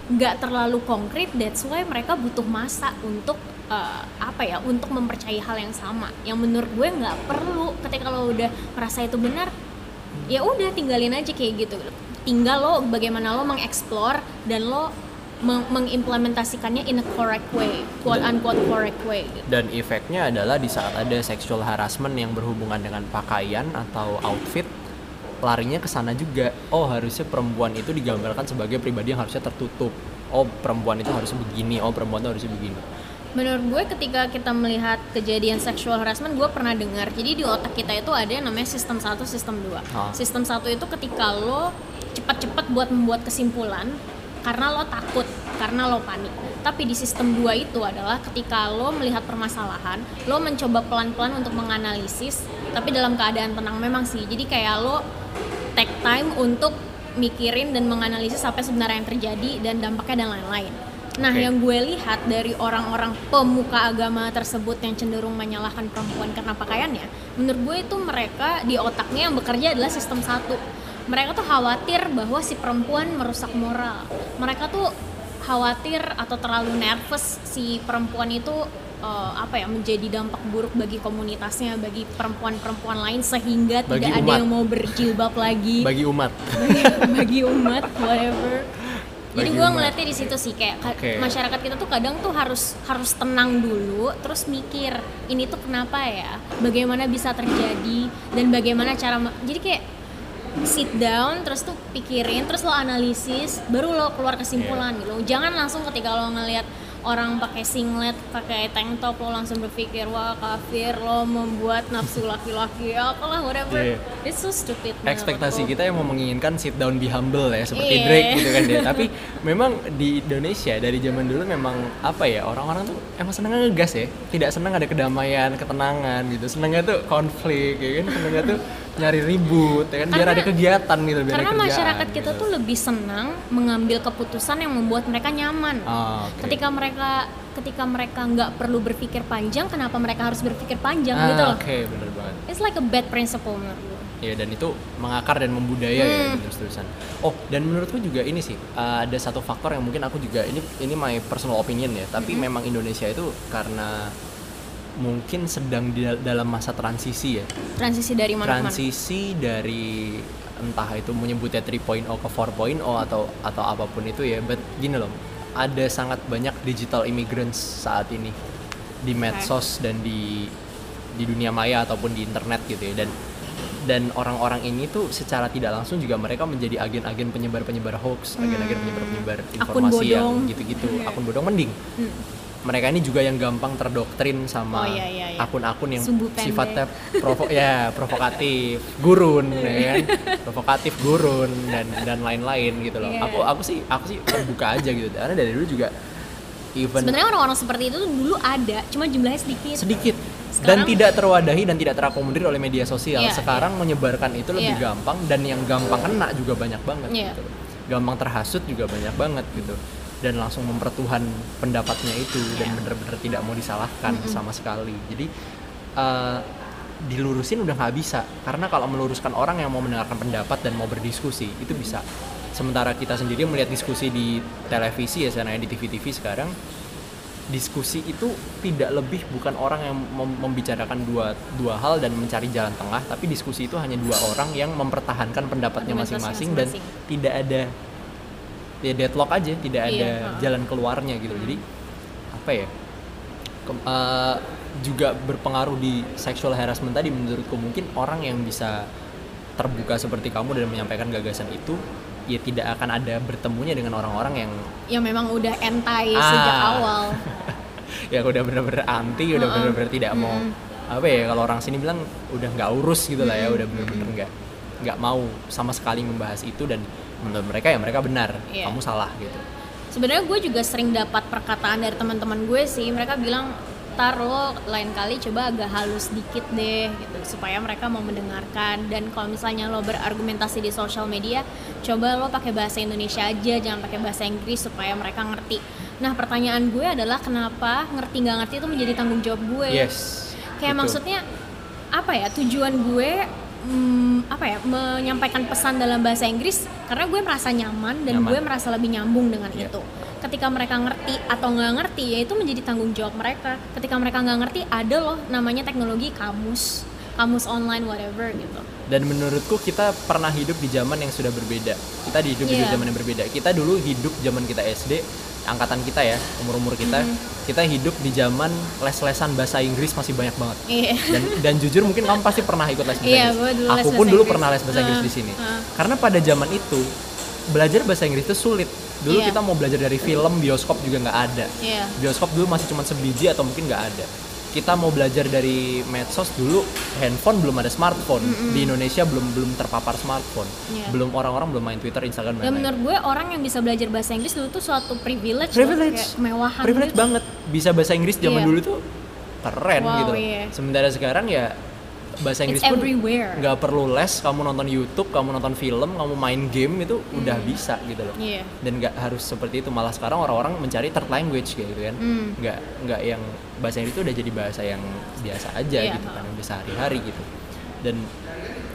nggak terlalu konkret. That's why mereka butuh masa untuk eh, apa ya? Untuk mempercayai hal yang sama. Yang menurut gue nggak perlu. Ketika lo udah merasa itu benar, ya udah tinggalin aja kayak gitu. Tinggal lo bagaimana lo mengeksplor dan lo meng- mengimplementasikannya in a correct way, quote unquote correct way. Gitu. Dan efeknya adalah di saat ada sexual harassment yang berhubungan dengan pakaian atau outfit, larinya ke sana juga. Oh, harusnya perempuan itu digambarkan sebagai pribadi yang harusnya tertutup. Oh, perempuan itu harusnya begini. Oh, perempuan itu harusnya begini. Menurut gue ketika kita melihat kejadian sexual harassment gue pernah dengar jadi di otak kita itu ada yang namanya sistem 1, sistem 2 Ah. Sistem 1 itu ketika lo cepat-cepat buat membuat kesimpulan karena lo takut, karena lo panik Tapi di sistem 2 itu adalah ketika lo melihat permasalahan Lo mencoba pelan-pelan untuk menganalisis Tapi dalam keadaan tenang memang sih Jadi kayak lo take time untuk mikirin dan menganalisis apa sebenarnya yang terjadi dan dampaknya dan lain-lain Nah, Oke. yang gue lihat dari orang-orang pemuka agama tersebut yang cenderung menyalahkan perempuan karena pakaiannya, menurut gue itu mereka di otaknya yang bekerja adalah sistem satu. Mereka tuh khawatir bahwa si perempuan merusak moral. Mereka tuh khawatir atau terlalu nervous si perempuan itu uh, apa ya menjadi dampak buruk bagi komunitasnya bagi perempuan-perempuan lain sehingga Bagi tidak ada umat. yang mau berjilbab lagi. Bagi umat. Bagi, bagi umat whatever. Jadi gue ngeliatnya di situ sih kayak ka- Oke. masyarakat kita tuh kadang tuh harus harus tenang dulu terus mikir ini tuh kenapa ya? Bagaimana bisa terjadi? Dan bagaimana cara jadi kayak sit down terus tuh pikirin terus lo analisis baru lo keluar kesimpulan Iya. gitu. Jangan langsung ketika lo ngelihat orang pakai singlet pakai tank top lo langsung berpikir wah kafir lo membuat nafsu laki-laki. Apalah whatever. Iya. it's so stupid ekspektasi kita yang mau menginginkan sit down be humble ya seperti Iya. Drake gitu kan dia. Tapi memang di Indonesia dari zaman dulu memang apa ya orang-orang tuh emang seneng ngegas ya. Tidak senang ada kedamaian ketenangan gitu. Senengnya tuh konflik ya kan? Senengnya tuh nyari ribut ya kan biar Karena- ada kegiatan gitu biar Karena ada masyarakat kita gitu. tuh lebih senang mengambil keputusan yang membuat mereka nyaman. Ah, oke. Ketika mereka ketika mereka nggak perlu berpikir panjang, kenapa mereka harus berpikir panjang Ah, gitu loh? oke bener banget It's like a bad principle menurut gue. ya dan itu mengakar dan membudaya ya Hmm. terus terusan oh dan menurutku juga ini sih uh, ada satu faktor yang mungkin aku juga ini ini my personal opinion ya tapi Hmm. memang Indonesia itu karena mungkin sedang di dal- dalam masa transisi ya Transisi dari mana ke mana? transisi dari entah itu menyebutnya 3.0 ke 4.0 atau atau apa pun itu ya but gini loh ada sangat banyak digital immigrants saat ini di medsos dan di di dunia maya ataupun di internet gitu ya dan dan orang-orang ini tuh secara tidak langsung juga mereka menjadi agen-agen penyebar-penyebar hoax, agen-agen penyebar-penyebar Hmm. Akun informasi yang gitu-gitu, akun bodong mending. Hmm. Mereka ini juga yang gampang terdoktrin sama Oh, iya, iya, iya. akun-akun yang Sumbu pendek. sifatnya provo ya provokatif gurun ya kan provokatif gurun dan dan lain-lain gitu loh Iya. aku aku sih aku sih terbuka aja gitu karena dari dulu juga even Sebenarnya orang-orang seperti itu tuh dulu ada, cuma jumlahnya sedikit. sedikit dan Sekarang- tidak terwadahi dan tidak terakomodir oleh media sosial Iya, sekarang menyebarkan itu lebih Iya. gampang dan yang gampang kena juga banyak banget Iya. gitu gampang terhasut juga banyak banget gitu dan langsung mempertuhan pendapatnya itu dan Iya. bener-bener tidak mau disalahkan sama sekali. Jadi eh, dilurusin udah nggak bisa. Karena kalau meluruskan orang yang mau mendengarkan pendapat dan mau berdiskusi itu bisa. Sementara kita sendiri melihat diskusi di televisi ya ya, di TV-TV sekarang diskusi itu tidak lebih bukan orang yang mem- membicarakan dua dua hal dan mencari jalan tengah tapi diskusi itu hanya dua orang yang mempertahankan pendapatnya masing-masing dan tidak ada ya deadlock aja tidak Iya, ada ha. jalan keluarnya gitu jadi apa ya ke- eh, juga berpengaruh di sexual harassment tadi menurutku mungkin orang yang bisa terbuka seperti kamu dan menyampaikan gagasan itu ya tidak akan ada bertemunya dengan orang-orang yang Yang memang udah anti Ah. sejak awal. yang udah bener-bener anti, udah bener-bener tidak mau apa ya kalau orang sini bilang udah nggak urus gitu lah ya, udah bener-bener nggak nggak mau sama sekali membahas itu dan menurut mereka ya mereka benar, Iya. kamu salah gitu. Sebenarnya gue juga sering dapat perkataan dari teman-teman gue sih. Mereka bilang, "Tar lo lain kali coba agak halus dikit deh gitu supaya mereka mau mendengarkan dan kalau misalnya lo berargumentasi di sosial media, coba lo pakai bahasa Indonesia aja, jangan pakai bahasa Inggris supaya mereka ngerti." Nah, pertanyaan gue adalah kenapa ngerti nggak ngerti itu menjadi tanggung jawab gue? Yes. Kayak betul. maksudnya apa ya tujuan gue hmm, apa ya menyampaikan pesan dalam bahasa Inggris karena gue merasa nyaman dan Nyaman. gue merasa lebih nyambung dengan Iya. itu. Ketika mereka ngerti atau nggak ngerti ya itu menjadi tanggung jawab mereka. Ketika mereka nggak ngerti ada loh namanya teknologi kamus, kamus online whatever gitu. Dan menurutku kita pernah hidup di zaman yang sudah berbeda. Kita di hidup di Iya. zaman yang berbeda. Kita dulu hidup zaman kita SD, angkatan kita ya, umur-umur kita, Mm-hmm. kita hidup di zaman les-lesan bahasa Inggris masih banyak banget. Iya. dan dan jujur mungkin kamu pasti pernah ikut les bahasa Iya, Inggris. dulu les Aku pun bahasa dulu Inggris. pernah les bahasa Inggris Ah, di sini. ah. Karena pada zaman itu belajar bahasa Inggris itu sulit. Dulu Iya. kita mau belajar dari film, bioskop juga nggak ada. Iya. Bioskop dulu masih cuma sebiji atau mungkin nggak ada. Kita mau belajar dari medsos dulu handphone belum ada smartphone di Indonesia belum belum terpapar smartphone Iya. belum orang-orang belum main Twitter Instagram Dan dan menurut gue orang yang bisa belajar bahasa Inggris dulu tuh suatu privilege, loh, privilege kemewahan privilege gitu. banget bisa bahasa Inggris zaman Iya. dulu tuh keren Wow, gitu iya. sementara sekarang ya bahasa Inggris It's pun nggak perlu les kamu nonton YouTube kamu nonton film kamu main game itu udah bisa gitu loh. Iya. dan nggak harus seperti itu malah sekarang orang-orang mencari third language gitu kan. Hmm. nggak nggak yang bahasa Inggris itu udah jadi bahasa yang biasa aja Iya, gitu kan yang bisa hari-hari gitu. Dan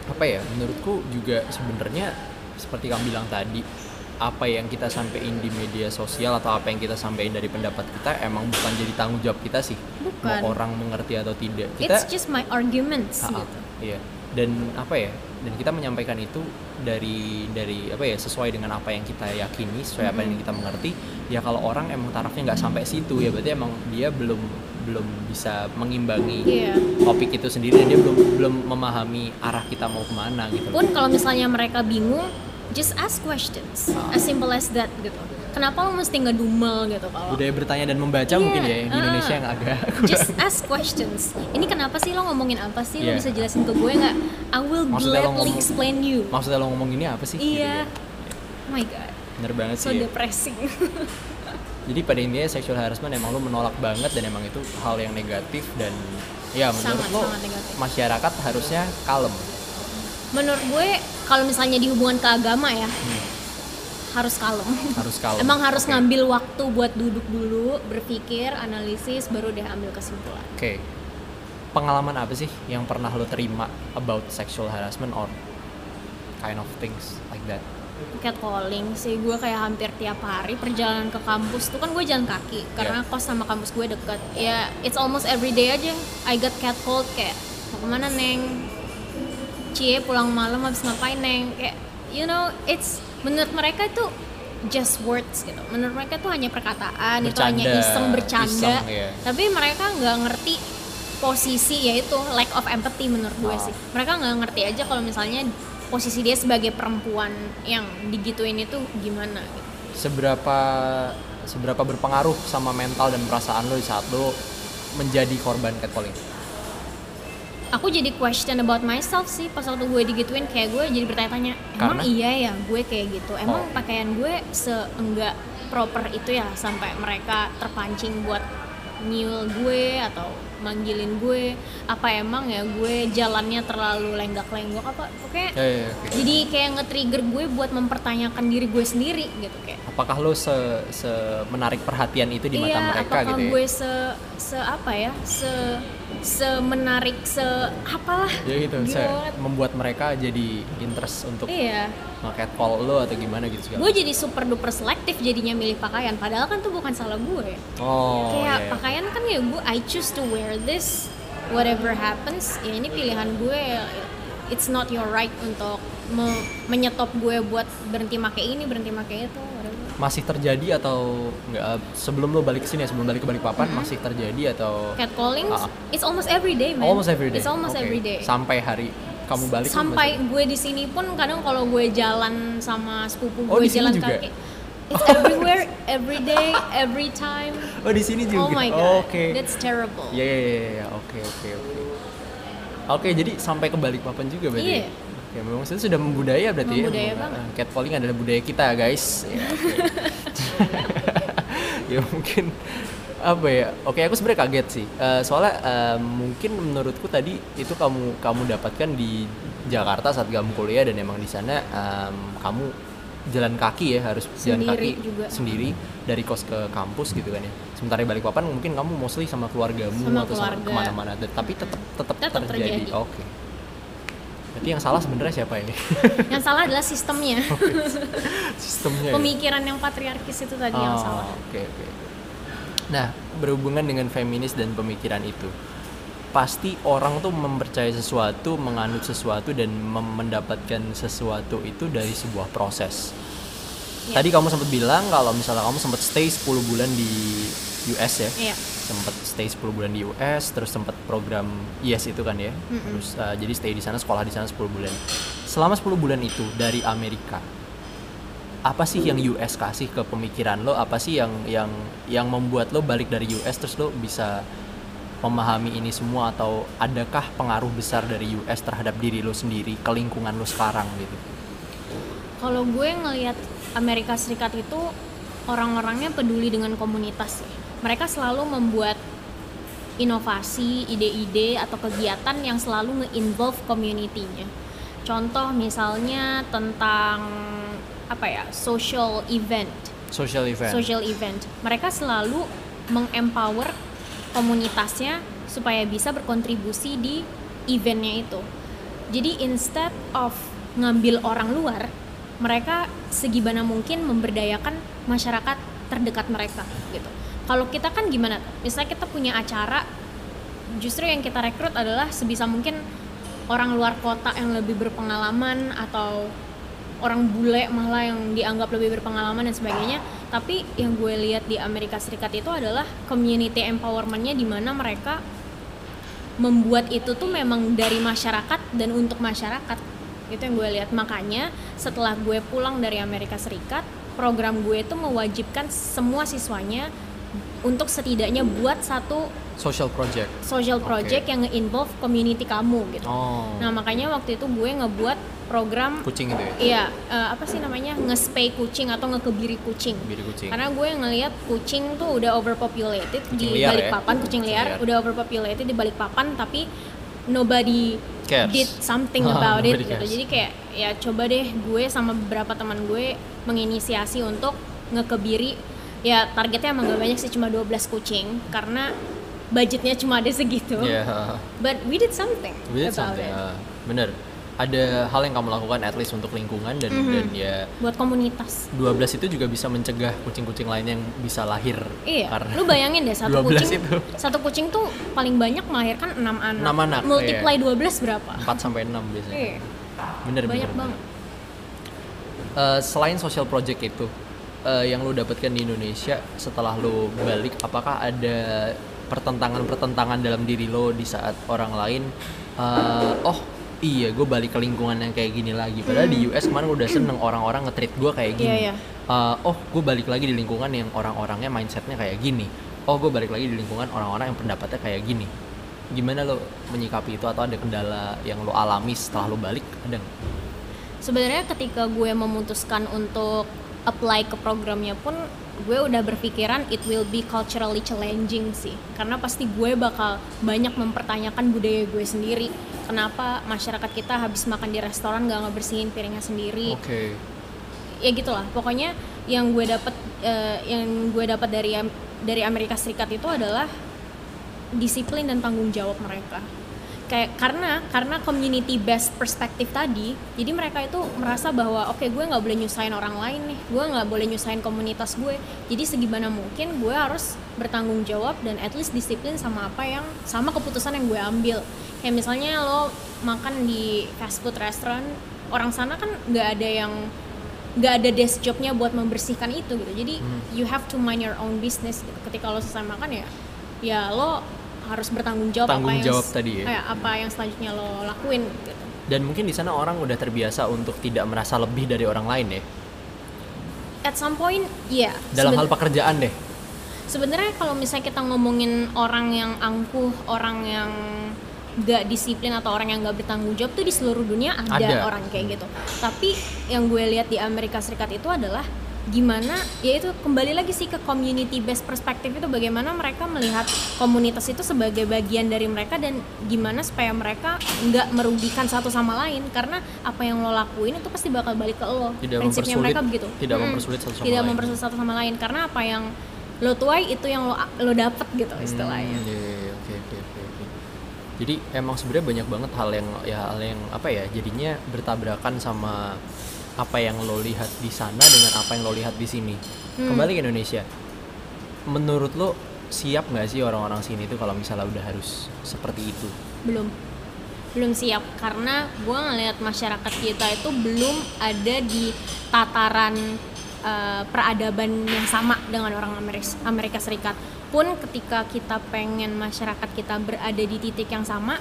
apa ya menurutku juga sebenarnya seperti kamu bilang tadi apa yang kita sampaikan di media sosial atau apa yang kita sampaikan dari pendapat kita emang bukan jadi tanggung jawab kita sih Bukan. mau orang mengerti atau tidak kita It's just my arguments Ah, ah, gitu. iya dan apa ya dan kita menyampaikan itu dari dari apa ya sesuai dengan apa yang kita yakini sesuai apa yang kita mengerti ya kalau orang emang tarafnya nggak sampai situ ya berarti emang dia belum belum bisa mengimbangi Iya. topik itu sendiri dan dia belum belum memahami arah kita mau ke mana gitu Pun kalau misalnya mereka bingung, just ask questions. Ah. As simple as that gitu. Kenapa lo mesti ngedumel gitu kalau budaya bertanya dan membaca Iya, mungkin ya yang di ah. Indonesia yang agak just ask questions. Ini kenapa sih lo ngomongin apa sih? Iya. Lo bisa jelasin ke gue nggak? I will Maksudnya gladly ngomong- explain you. maksudnya lo ngomong gini apa sih Gitu Iya. ya. Oh my god, bener banget so sih ya. depressing. Jadi pada intinya sexual harassment emang lo menolak banget dan emang itu hal yang negatif dan ya menurut Sangat, lo sangat negatif. masyarakat harusnya kalem. Menurut gue kalau misalnya di hubungan ke agama ya harus kalem. Harus kalem. Emang harus Oke. ngambil waktu buat duduk dulu, berpikir, analisis, baru deh ambil kesimpulan. Oke. Pengalaman apa sih yang pernah lo terima about sexual harassment or kind of things like that? catcalling sih gue kayak hampir tiap hari perjalanan ke kampus tuh kan gue jalan kaki karena Yeah. kos sama kampus gue deket ya it's almost every day aja I got catcalled kayak mau ke mana neng cie pulang malam habis ngapain neng kayak you know it's menurut mereka itu just words gitu menurut mereka tuh hanya perkataan itu hanya Bercanda, iseng bercanda iseng, ya. tapi mereka nggak ngerti posisi yaitu lack of empathy menurut gue Oh. sih mereka nggak ngerti aja kalau misalnya posisi dia sebagai perempuan yang digituin itu gimana gitu. Seberapa seberapa berpengaruh sama mental dan perasaan lo di saat lo menjadi korban catcalling? Aku jadi question about myself sih pas waktu gue digituin kayak gue jadi bertanya-tanya emang Karena? iya ya gue kayak gitu emang Oh. pakaian gue seenggak proper itu ya sampai mereka terpancing buat nyiul gue atau manggilin gue apa emang ya gue jalannya terlalu lenggak-lenggok apa oke Ya, ya, ya, oke. jadi kayak nge-trigger gue buat mempertanyakan diri gue sendiri gitu kayak Apakah lo se, se menarik perhatian itu di mata iya, mereka apakah gitu ya? gue se se apa ya se se menarik se apalah Ya gitu, se- membuat mereka jadi interest untuk iya. nge-catcall lo atau gimana gitu segala gue jadi super duper selektif jadinya milih pakaian padahal kan tuh bukan salah gue Oh, kayak iya, iya. pakaian kan ya gue I choose to wear this whatever happens ya ini pilihan gue it's not your right untuk me- menyetop gue buat berhenti make ini berhenti make itu. Masih terjadi atau enggak sebelum lo balik ke sini ya, sebelum balik ke Balikpapan Mm-hmm. masih terjadi atau catcalling Ah. it's almost every day man almost every day. it's almost Oke. every day Sampai hari kamu balik sampai gue di sini pun kadang kalau gue jalan sama sepupu Oh, gue jalan juga? kaki it's everywhere every day every time Oh, di sini juga. oh my god Oke. that's terrible Ya ya ya ya. Oke oke oke. Oke, jadi sampai ke Balikpapan juga berarti. Iya. Ya? Memang itu sudah membudaya berarti Membudaya ya. banget. Eh, Catcalling adalah budaya kita, guys. Ya, oke. ya mungkin apa ya? Oke, aku sebenarnya kaget sih. Eh, soalnya eh, mungkin menurutku tadi itu kamu kamu dapatkan di Jakarta saat kamu kuliah dan emang di sana em, kamu jalan kaki ya harus jalan Sendiri kaki juga. sendiri dari kos ke kampus gitu kan ya. Sementara di Balikpapan mungkin kamu mostly sama keluargamu Sama atau sama keluarga. ke mana-mana, tapi tetap tetap terjadi. terjadi. Oke. Berarti yang salah sebenarnya siapa ini? yang salah adalah sistemnya Sistemnya. ya? pemikiran yang patriarkis itu tadi yang Oh, salah Oke oke. Nah berhubungan dengan feminis dan pemikiran itu, pasti orang tuh mempercayai sesuatu, menganut sesuatu dan mendapatkan sesuatu itu dari sebuah proses. Iya. Tadi kamu sempat bilang kalau misalnya kamu sempat stay 10 bulan di US ya. Iya. Sempat stay 10 bulan di US, terus sempat program IES itu kan ya. Terus uh, jadi stay di sana, sekolah di sana 10 bulan. Selama 10 bulan itu dari Amerika, apa sih yang US kasih ke pemikiran lo? Apa sih yang yang yang membuat lo balik dari US terus lo bisa memahami ini semua atau adakah pengaruh besar dari US terhadap diri lo sendiri, ke lingkungan lo sekarang gitu? kalau gue ngelihat Amerika Serikat itu orang-orangnya peduli dengan komunitas mereka selalu membuat inovasi, ide-ide atau kegiatan yang selalu nge-involve community-nya. Contoh misalnya tentang apa ya, social event. Social event. social event. Mereka selalu mengempower komunitasnya supaya bisa berkontribusi di eventnya itu. Jadi instead of ngambil orang luar, mereka segimana mungkin memberdayakan masyarakat terdekat mereka gitu. Kalau kita kan gimana? Misalnya kita punya acara, justru yang kita rekrut adalah sebisa mungkin orang luar kota yang lebih berpengalaman atau orang bule malah yang dianggap lebih berpengalaman dan sebagainya. Tapi yang gue lihat di Amerika Serikat itu adalah community empowermentnya di mana mereka membuat itu tuh memang dari masyarakat dan untuk masyarakat itu yang gue lihat. Makanya setelah gue pulang dari Amerika Serikat program gue itu mewajibkan semua siswanya untuk setidaknya buat satu social project. Social project Oke. yang nge-involve community kamu gitu. Oh. Nah makanya waktu itu gue ngebuat program kucing itu ya? Iya eh, apa sih namanya? Nge-spay kucing atau ngekebiri kucing. Kucing. Karena gue ngelihat kucing tuh udah overpopulated di liar balik ya? papan, kucing Kucing liar, liar. udah overpopulated di balik papan, tapi nobody Cares. did something Ah, about it gitu. Jadi kayak ya coba deh gue sama beberapa teman gue menginisiasi untuk ngekebiri ya targetnya emang gak banyak sih cuma 12 kucing karena budgetnya cuma ada segitu. ya But we did something we did about something it. ah. bener ada hal yang kamu lakukan at least untuk lingkungan dan Mhm. dan ya Buat komunitas. 12 itu juga bisa mencegah kucing-kucing lain yang bisa lahir Iya, karena lu bayangin deh satu 12 kucing itu. satu kucing tuh paling banyak melahirkan 6 anak. Enam anak, Multiply iya. 12 berapa? 4 sampai 6 biasanya Iya, bener banyak bener, banget. Eh, selain social project itu eh, yang lu dapatkan di Indonesia setelah lu balik apakah ada pertentangan-pertentangan dalam diri lo di saat orang lain eh, oh iya gue balik ke lingkungan yang kayak gini lagi. Padahal di US kemarin gue udah seneng orang-orang nge-treat gue kayak gini. Hmm. Iya, iya. Eh, oh gue balik lagi di lingkungan yang orang-orangnya mindsetnya kayak gini. Oh gue balik lagi di lingkungan orang-orang yang pendapatnya kayak gini. Gimana lo menyikapi itu atau ada kendala yang lo alami setelah lo balik? Ada nggak? Sebenarnya ketika gue memutuskan untuk apply ke programnya pun gue udah berpikiran it will be culturally challenging sih. Karena pasti gue bakal banyak mempertanyakan budaya gue sendiri kenapa masyarakat kita habis makan di restoran gak ngebersihin piringnya sendiri Oke. ya gitulah pokoknya yang gue dapat eh, yang gue dapat dari dari Amerika Serikat itu adalah disiplin dan tanggung jawab mereka kayak karena karena community based perspektif tadi jadi mereka itu merasa bahwa oke gue nggak boleh nyusahin orang lain nih gue nggak boleh nyusahin komunitas gue jadi segimana mungkin gue harus bertanggung jawab dan at least disiplin sama apa yang sama keputusan yang gue ambil kayak misalnya lo makan di fast food restaurant orang sana kan nggak ada yang nggak ada desk jobnya buat membersihkan itu gitu jadi Hmm. you have to mind your own business gitu. ketika lo selesai makan ya ya lo harus bertanggung jawab Tanggung apa yang jawab tadi ya? eh, apa yang selanjutnya lo lakuin gitu Dan mungkin di sana orang udah terbiasa untuk tidak merasa lebih dari orang lain ya. at some point ya Dalam seben- hal pekerjaan deh. sebenarnya kalau misalnya kita ngomongin orang yang angkuh orang yang gak disiplin atau orang yang gak bertanggung jawab tuh di seluruh dunia ada, Ada. orang kayak gitu tapi yang gue lihat di Amerika Serikat itu adalah gimana ya itu kembali lagi sih ke community based perspektif itu bagaimana mereka melihat komunitas itu sebagai bagian dari mereka dan gimana supaya mereka nggak merugikan satu sama lain karena apa yang lo lakuin itu pasti bakal balik ke lo Tidak prinsipnya mereka begitu tidak Mm-mm. mempersulit satu sama tidak lain. mempersulit satu sama lain karena apa yang lo tuai itu yang lo lo dapet gitu istilahnya Hmm, iya, oke oke oke oke. Jadi emang sebenarnya banyak banget hal yang ya hal yang apa ya jadinya bertabrakan sama apa yang lo lihat di sana dengan apa yang lo lihat di sini. Hmm. Kembali ke Indonesia. Menurut lo siap nggak sih orang-orang sini tuh kalau misalnya udah harus seperti itu? belum belum siap karena gue ngelihat masyarakat kita itu belum ada di tataran eh, peradaban yang sama dengan orang Amerika, Amerika Serikat pun ketika kita pengen masyarakat kita berada di titik yang sama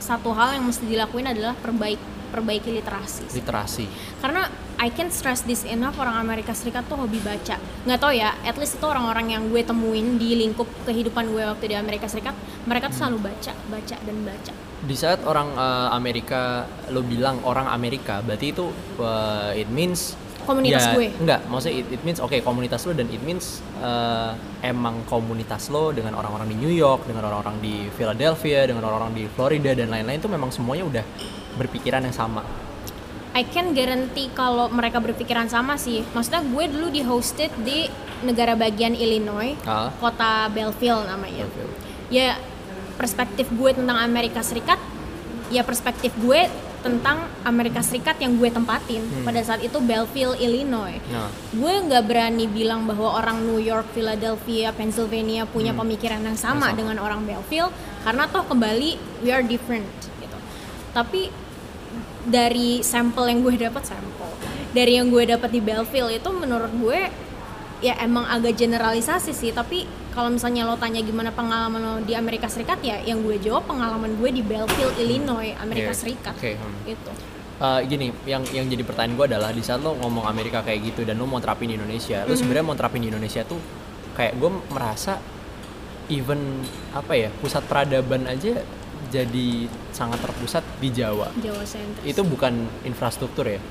satu hal yang mesti dilakuin adalah perbaik perbaiki literasi. Literasi. karena I can stress this enough orang Amerika Serikat tuh hobi baca nggak tau ya at least itu orang-orang yang gue temuin di lingkup kehidupan gue waktu di Amerika Serikat mereka tuh selalu baca baca dan baca Di saat orang eh, Amerika lo bilang orang Amerika, berarti itu eh, it means Komunitas ya, gue. Enggak, maksudnya it, it means oke komunitas lo dan it means eh, emang komunitas lo dengan orang-orang di New York, dengan orang-orang di Philadelphia, dengan orang-orang di Florida dan lain-lain itu memang semuanya udah berpikiran yang sama. I can guarantee kalau mereka berpikiran sama sih maksudnya gue dulu di hosted di negara bagian Illinois Ah. kota Belleville namanya ya perspektif gue tentang Amerika Serikat ya perspektif gue tentang Amerika Serikat yang gue tempatin Hmm. pada saat itu Belleville, Illinois. Nah, Gue nggak berani bilang bahwa orang New York, Philadelphia, Pennsylvania punya Hmm. pemikiran yang sama. dengan orang Belleville karena toh kembali we are different gitu. Tapi dari sampel yang gue dapat sampel dari yang gue dapat di Belleville itu menurut gue ya emang agak generalisasi sih tapi kalau misalnya lo tanya gimana pengalaman lo di Amerika Serikat ya yang gue jawab pengalaman gue di Belleville, Illinois, Amerika Iya. Serikat Oke, hmm. gitu. Eh, gini, yang yang jadi pertanyaan gue adalah di saat lo ngomong Amerika kayak gitu dan lo mau terapin di Indonesia, lo Mhm. sebenarnya mau terapin di Indonesia tuh kayak gue merasa even apa ya pusat peradaban aja jadi sangat terpusat di Jawa. Jawa sentris. Itu bukan infrastruktur ya,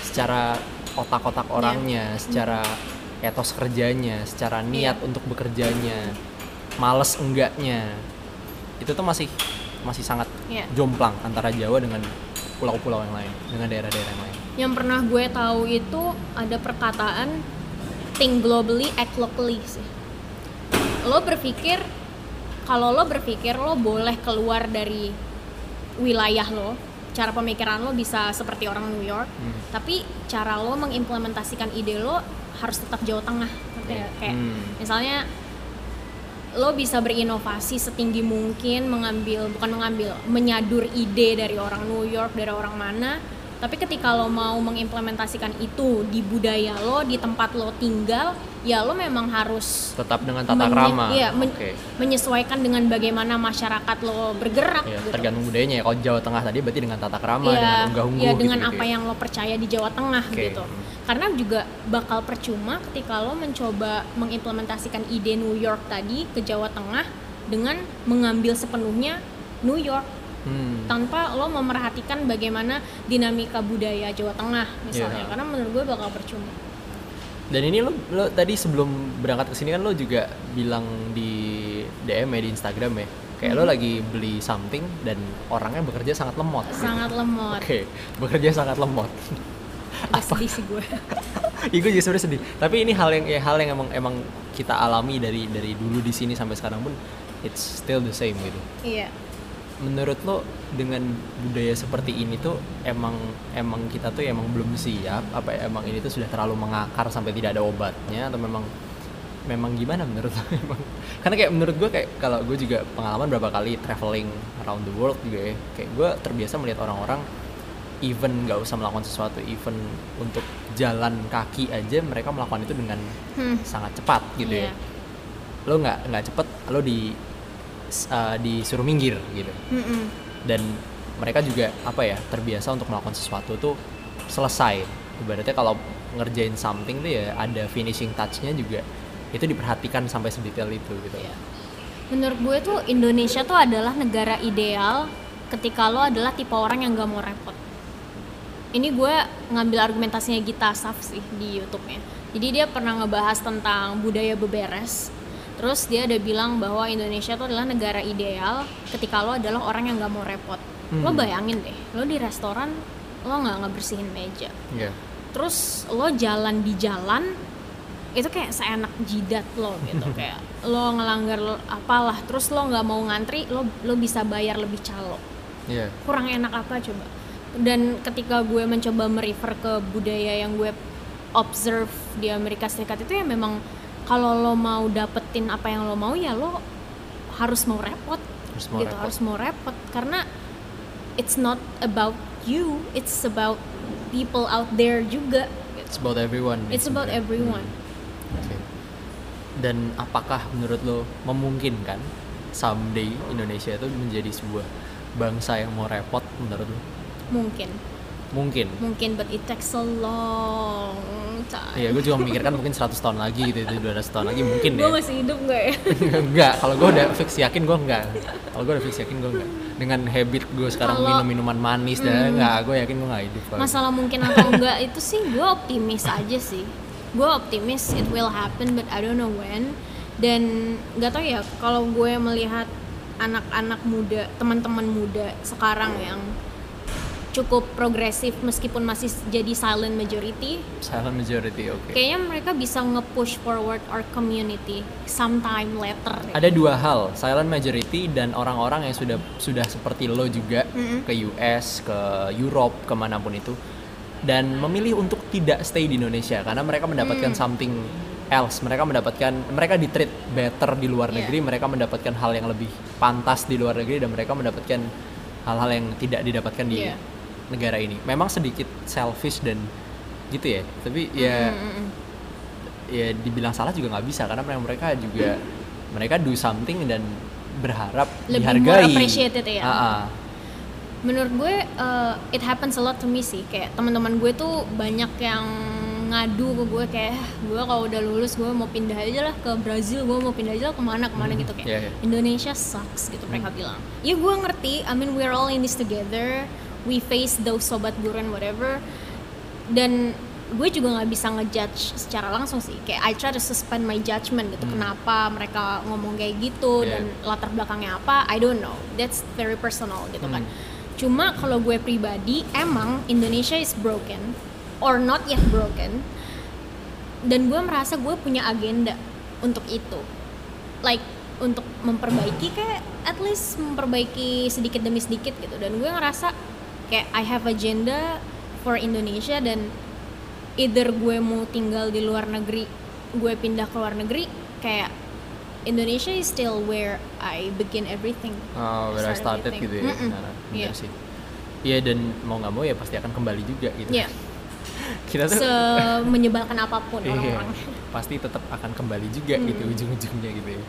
secara otak-otak Iya. orangnya, secara etos kerjanya, secara niat Iya. untuk bekerjanya, males enggaknya, itu tuh masih masih sangat Iya. jomplang antara Jawa dengan pulau-pulau yang lain, dengan daerah-daerah yang lain. Yang pernah gue tahu itu ada perkataan think globally, act locally sih. Lo berpikir kalau lo berpikir lo boleh keluar dari wilayah lo, cara pemikiran lo bisa seperti orang New York, Hmm. tapi cara lo mengimplementasikan ide lo harus tetap Jawa Tengah. Ngerti nggak? Kayak Hmm. misalnya lo bisa berinovasi setinggi mungkin mengambil bukan mengambil menyadur ide dari orang New York dari orang mana tapi ketika lo mau mengimplementasikan itu di budaya lo di tempat lo tinggal ya lo memang harus Tetap dengan tata menye- krama. iya, men- Oke. menyesuaikan dengan bagaimana masyarakat lo bergerak Ya, gitu. tergantung budayanya ya. Kalau Jawa Tengah tadi berarti dengan tata krama, Iya, dengan unggah-ungguh iya, gitu, dengan gitu apa ya. yang lo percaya di Jawa Tengah Oke. gitu. Karena juga bakal percuma ketika lo mencoba mengimplementasikan ide New York tadi ke Jawa Tengah dengan mengambil sepenuhnya New York Hmm. tanpa lo memerhatikan bagaimana dinamika budaya Jawa Tengah misalnya. Iya. Karena menurut gue bakal percuma. Dan ini lo, lo tadi sebelum berangkat ke sini kan lo juga bilang di DM ya di Instagram ya, kayak Mhm. lo lagi beli something dan orangnya bekerja sangat lemot. gitu. Sangat lemot. Oke, bekerja sangat lemot. Agak sedih sih gue. Iya gue juga sebenarnya sedih. Tapi ini hal yang ya, hal yang emang emang kita alami dari dari dulu di sini sampai sekarang pun it's still the same gitu. iya. Menurut lo dengan budaya seperti ini tuh emang emang kita tuh emang belum siap apa emang ini tuh sudah terlalu mengakar sampai tidak ada obatnya atau memang memang gimana menurut lo emang karena kayak menurut gue kayak kalau gue juga pengalaman berapa kali traveling around the world juga ya kayak gue terbiasa melihat orang-orang even nggak usah melakukan sesuatu even untuk jalan kaki aja mereka melakukan itu dengan Hmm. sangat cepat gitu Iya. ya lo nggak nggak cepet lo di uh, disuruh minggir gitu Mm-mm. dan mereka juga apa ya terbiasa untuk melakukan sesuatu tuh selesai ibaratnya kalau ngerjain something tuh ya ada finishing touchnya juga itu diperhatikan sampai sedetail itu gitu Iya. Menurut gue tuh Indonesia tuh adalah negara ideal ketika lo adalah tipe orang yang gak mau repot. Ini gue ngambil argumentasinya Gita Saf sih di YouTube-nya. Jadi dia pernah ngebahas tentang budaya beberes. Terus dia ada bilang bahwa Indonesia tuh adalah negara ideal ketika lo adalah orang yang gak mau repot. Lo Hmm. bayangin deh, lo di restoran lo nggak ngebersihin meja. Iya. Terus lo jalan di jalan itu kayak seenak jidat lo gitu kayak lo ngelanggar lo- apalah terus lo nggak mau ngantri lo lo bisa bayar lebih calo Iya. kurang enak apa coba dan ketika gue mencoba merefer ke budaya yang gue observe di Amerika Serikat itu ya memang kalau lo mau dapetin apa yang lo mau ya lo harus mau repot Harus mau gitu repot. harus mau repot karena it's not about you it's about people out there juga gitu. It's about everyone. It's about everyone. Hmm. Oke. Dan apakah menurut lo memungkinkan someday Indonesia itu menjadi sebuah bangsa yang mau repot menurut lo? Mungkin, Mungkin. mungkin, but it takes a long time. Iya, gue juga memikirkan mungkin 100 tahun lagi gitu, itu 200 tahun lagi mungkin Gue ya. masih hidup nggak ya? enggak, kalau gue udah fix yakin gue enggak. Kalau gue udah fix yakin gue enggak. Dengan habit gue sekarang Kalau- minum minuman manis dan enggak, gue yakin gue enggak hidup. kalau- Masalah mungkin atau enggak itu sih gue optimis aja sih. Gue optimis it will happen, but I don't know when. Dan nggak tau ya kalau gue melihat anak-anak muda, teman-teman muda sekarang yang cukup progresif meskipun masih jadi silent majority silent majority oke kayaknya mereka bisa nge-push forward our community sometime later ada dua hal silent majority dan orang-orang yang sudah sudah seperti lo juga Mm-mm. ke US ke Europe ke mana pun itu dan memilih untuk tidak stay di Indonesia karena mereka mendapatkan Mm. something else mereka mendapatkan mereka di treat better di luar Yeah. negeri mereka mendapatkan hal yang lebih pantas di luar negeri dan mereka mendapatkan hal-hal yang tidak didapatkan di Yeah. Negara ini memang sedikit selfish dan gitu ya tapi ya Mm-mm. ya dibilang salah juga nggak bisa karena mereka mereka juga mereka do something dan berharap Lebih dihargai. more appreciated ya. Ah. menurut gue uh, it happens a lot to me sih kayak teman-teman gue tuh banyak yang ngadu ke gue kayak "Ah, gue kalau udah lulus gue mau pindah aja lah ke Brazil gue mau pindah aja lah ke mana ke mana Hmm, gitu kayak iya, iya. Indonesia sucks gitu mereka bilang ya gue ngerti I mean we're all in this together we face those sobat buruan whatever dan gue juga nggak bisa ngejudge secara langsung sih kayak I try to suspend my judgment gitu Hmm. kenapa mereka ngomong kayak gitu Yeah. dan latar belakangnya apa I don't know that's very personal gitu kan Hmm. cuma kalau gue pribadi emang Indonesia is broken or not yet broken dan gue merasa gue punya agenda untuk itu like untuk memperbaiki kayak at least memperbaiki sedikit demi sedikit gitu dan gue ngerasa kayak I have agenda for Indonesia dan either gue mau tinggal di luar negeri gue pindah ke luar negeri kayak Indonesia is still where I begin everything Oh, where I Start started everything. gitu ya. Mm-mm. Nah, bener Iya. sih. Iya dan mau nggak mau ya pasti akan kembali juga gitu. ya Kita tuh semenyebalkan apa pun iya, orang-orang pasti tetap akan kembali juga Hmm. gitu ujung-ujungnya gitu ya.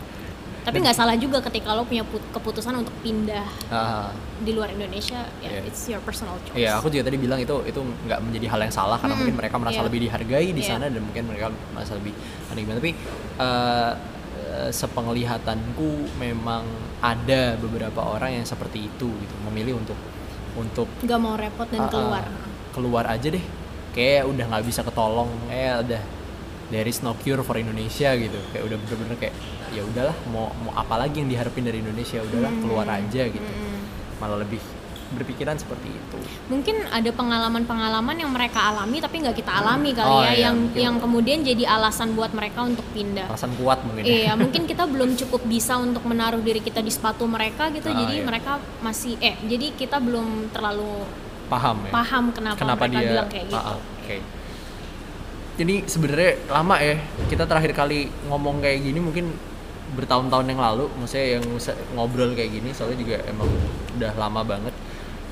Tapi nggak salah juga ketika lo punya put- keputusan untuk pindah Ah, di luar Indonesia ya Iya. it's your personal choice Iya, aku juga tadi bilang itu itu nggak menjadi hal yang salah karena Mm-mm. mungkin mereka merasa Iya. lebih dihargai di Iya. sana dan mungkin mereka merasa lebih aneh gimana. Tapi eh, eh, sepenglihatanku memang ada beberapa orang yang seperti itu gitu, memilih untuk untuk nggak mau repot dan ah, keluar keluar aja deh. Kayak udah nggak bisa ketolong, kayak udah there is no cure for Indonesia gitu. Kayak udah bener-bener kayak ya udahlah mau mau apa lagi yang diharapin dari Indonesia udahlah Hmm. keluar aja gitu. Mm-mm. Malah lebih berpikiran seperti itu. mungkin ada pengalaman-pengalaman yang mereka alami tapi nggak kita alami kali Oh, ya iya, yang mungkin. yang kemudian jadi alasan buat mereka untuk pindah Alasan kuat mungkin ya. Iya, mungkin kita belum cukup bisa untuk menaruh diri kita di sepatu mereka gitu. Ah, jadi iya. mereka masih eh jadi kita belum terlalu paham ya paham kenapa, kenapa mereka dia bilang kayak gitu. Ah, ah, oke jadi sebenarnya lama ya kita terakhir kali ngomong kayak gini mungkin bertahun-tahun yang lalu maksudnya yang ngobrol kayak gini soalnya juga emang udah lama banget.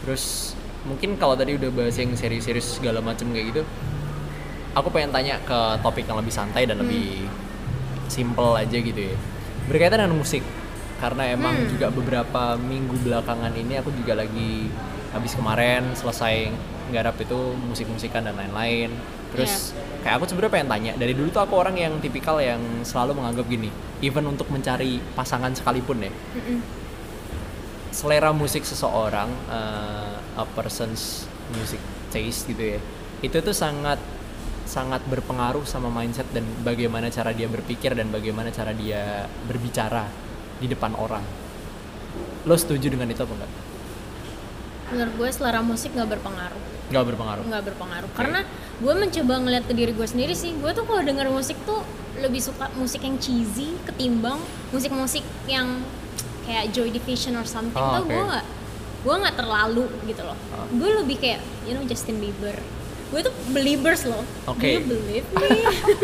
Terus mungkin kalau tadi udah bahas yang serius-serius segala macam kayak gitu aku pengen tanya ke topik yang lebih santai dan lebih simple aja gitu ya. Berkaitan dengan musik karena emang Hmm. juga beberapa minggu belakangan ini aku juga lagi habis kemarin selesai nggarap itu musik-musikan dan lain-lain terus kayak aku sebenarnya pengen tanya dari dulu tuh aku orang yang tipikal yang selalu menganggap gini even untuk mencari pasangan sekalipun ya Mm-mm. selera musik seseorang uh, a person's music taste gitu ya itu tuh sangat sangat berpengaruh sama mindset dan bagaimana cara dia berpikir dan bagaimana cara dia berbicara di depan orang. Lo setuju dengan itu apa enggak? Menurut gue selera musik nggak berpengaruh, nggak berpengaruh? Nggak berpengaruh. Karena gue mencoba ngeliat ke diri gue sendiri sih. Gue tuh kalau denger musik tuh lebih suka musik yang cheesy ketimbang musik-musik yang kayak Joy Division or something Oh, tuh gue nggak gue nggak terlalu gitu loh. Oh. Gue lebih kayak you know Justin Bieber. Gue tuh believers loh. Oke. Do you believe me?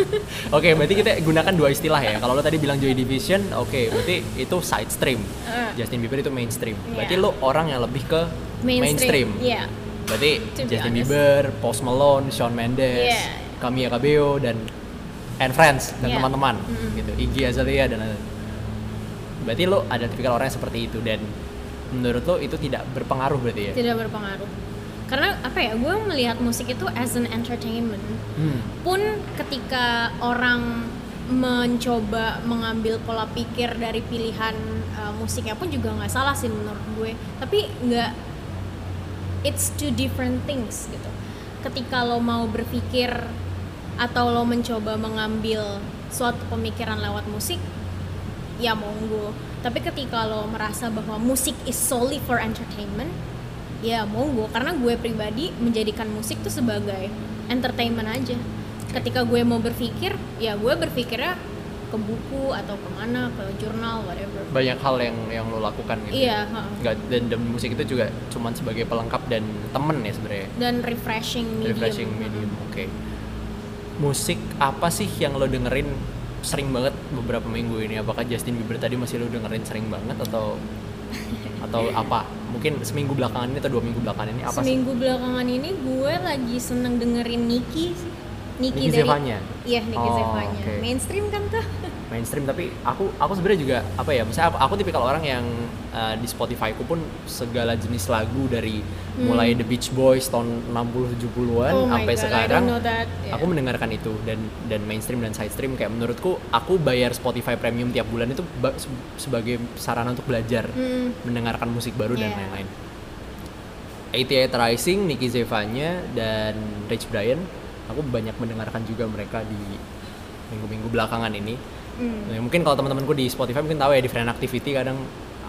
oke berarti kita gunakan dua istilah ya kalau lo tadi bilang Joy Division oke berarti itu side stream Eh. Justin Bieber itu mainstream berarti Iya. lo orang yang lebih ke mainstream, Iya. Berarti Justin honest. Bieber, Post Malone, Shawn Mendes, Yeah. Camila Cabello dan and Friends dan Yeah. teman-teman Mm-mm. gitu. Iggy Azalea dan. Berarti lo ada tipikal orang yang seperti itu dan menurut lo itu tidak berpengaruh berarti ya? Tidak berpengaruh. Karena apa ya? Gue melihat musik itu as an entertainment. Hmm. pun ketika orang mencoba mengambil pola pikir dari pilihan uh, musiknya pun juga nggak salah sih menurut gue tapi nggak it's two different things gitu. Ketika lo mau berpikir atau lo mencoba mengambil suatu pemikiran lewat musik ya monggo. Tapi ketika lo merasa bahwa musik is solely for entertainment ya monggo. Karena gue pribadi menjadikan musik tuh sebagai entertainment aja. Ketika gue mau berpikir ya gue berpikirnya ke buku atau ke mana ke jurnal whatever. Banyak hal yang yang lo lakukan gitu. Iya ya? Nggak, dan, dan musik itu juga cuman sebagai pelengkap dan temen ya sebenarnya. Dan refreshing medium. Refreshing medium oke. Musik apa sih yang lo dengerin sering banget beberapa minggu ini? Apakah Justin Bieber tadi masih lo dengerin sering banget atau atau apa? Mungkin seminggu belakangan ini atau dua minggu belakangan ini apa sih? Seminggu belakangan ini gue lagi seneng dengerin Nicki sih Nicki dari Zevanya? iya Nicki Oh, Zevanya oke. mainstream kan tuh mainstream tapi aku aku sebenarnya juga apa ya misalnya aku, aku tipikal orang yang uh, di Spotify ku pun segala jenis lagu dari mulai The Beach Boys tahun 60 70-an Hmm. oh sampai god sekarang Yeah. aku mendengarkan itu dan dan mainstream dan side stream kayak menurutku aku bayar Spotify premium tiap bulan itu ba- se- sebagai sarana untuk belajar Hmm. mendengarkan musik baru dan Yeah. lain-lain. 88 Rising, Nicky Zevanya dan Rich Brian, aku banyak mendengarkan juga mereka di minggu-minggu belakangan ini. Hmm. Ya, mungkin kalau teman-temanku di Spotify mungkin tahu ya di Friend Activity kadang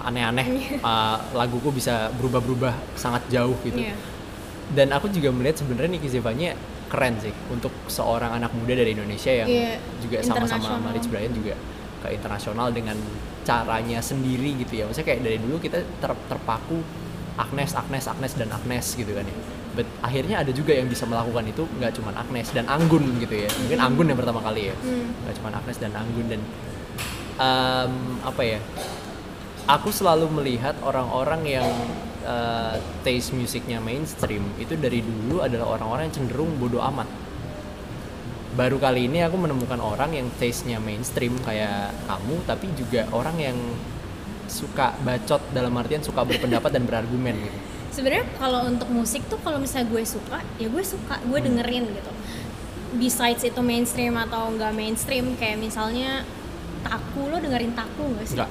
aneh-aneh uh, laguku bisa berubah-berubah sangat jauh gitu. Iya. Dan aku juga melihat sebenarnya Nicky Zevanya keren sih untuk seorang anak muda dari Indonesia yang Iya, juga sama-sama sama internasional. Rich Brian juga ke internasional dengan caranya sendiri gitu ya. Maksudnya kayak dari dulu kita ter- terpaku Agnes, Agnes, Agnes dan Agnes gitu kan ya. But akhirnya ada juga yang bisa melakukan itu nggak cuma Agnes dan Anggun gitu ya. Mungkin Anggun yang pertama kali ya. Hmm. Nggak cuma Agnes dan Anggun dan em, apa ya? Aku selalu melihat orang-orang yang eh, taste musiknya mainstream itu dari dulu adalah orang-orang yang cenderung bodoh amat. Baru kali ini aku menemukan orang yang taste-nya mainstream kayak kamu, tapi juga orang yang suka bacot dalam artian suka berpendapat dan berargumen gitu. Sebenarnya kalau untuk musik tuh kalau misalnya gue suka ya gue suka gue Hmm. dengerin gitu besides itu mainstream atau enggak mainstream kayak misalnya taku lo dengerin taku nggak sih Enggak.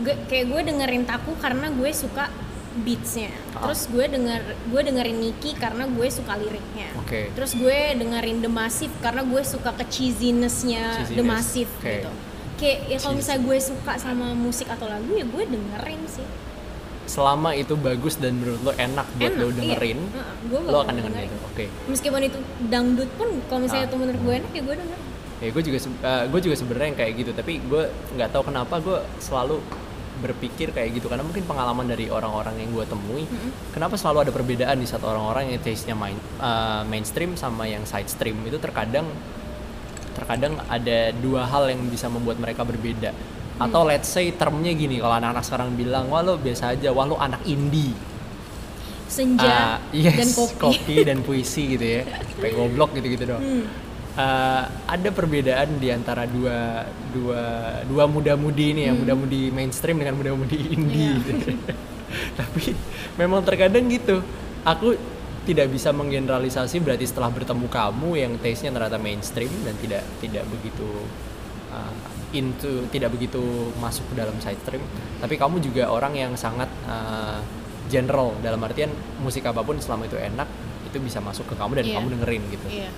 gue kayak gue dengerin taku karena gue suka beatsnya Ah. terus gue denger gue dengerin Nicki karena gue suka liriknya Oke. terus gue dengerin The Massive karena gue suka ke cheesiness-nya The Cheesiness, Massive oke. gitu kayak ya kalau misalnya gue suka sama musik atau lagu ya gue dengerin sih Selama itu bagus dan menurut lo enak buat Enak, lo iya. dengerin, Heeh, gue lo akan dengerin dengerin. itu. Oke. meskipun itu dangdut pun kalau misalnya Ah. itu menurut gue enak ya gue denger ya gue juga se- eh, gue juga sebenarnya yang kayak gitu tapi gue nggak tahu kenapa gue selalu berpikir kayak gitu karena mungkin pengalaman dari orang-orang yang gue temui kenapa selalu ada perbedaan di saat orang-orang yang taste-nya main, eh, mainstream sama yang side stream itu terkadang terkadang ada dua hal yang bisa membuat mereka berbeda atau let's say termnya gini kalau anak-anak sekarang bilang wah lo biasa aja wah lo anak indie senja Ah, yes, dan kopi, dan puisi gitu ya kayak goblok gitu-gitu dong Hmm. Eh, ada perbedaan di antara dua dua dua muda-mudi ini ya muda-mudi mainstream dengan muda-mudi indie Iya. gitu. tapi memang terkadang gitu aku tidak bisa menggeneralisasi berarti setelah bertemu kamu yang taste-nya ternyata mainstream dan tidak tidak begitu uh, into tidak begitu masuk ke dalam side stream. Tapi kamu juga orang yang sangat uh, general. Dalam artian musik apa pun selama itu enak itu bisa masuk ke kamu dan Iya. kamu dengerin gitu. Iya.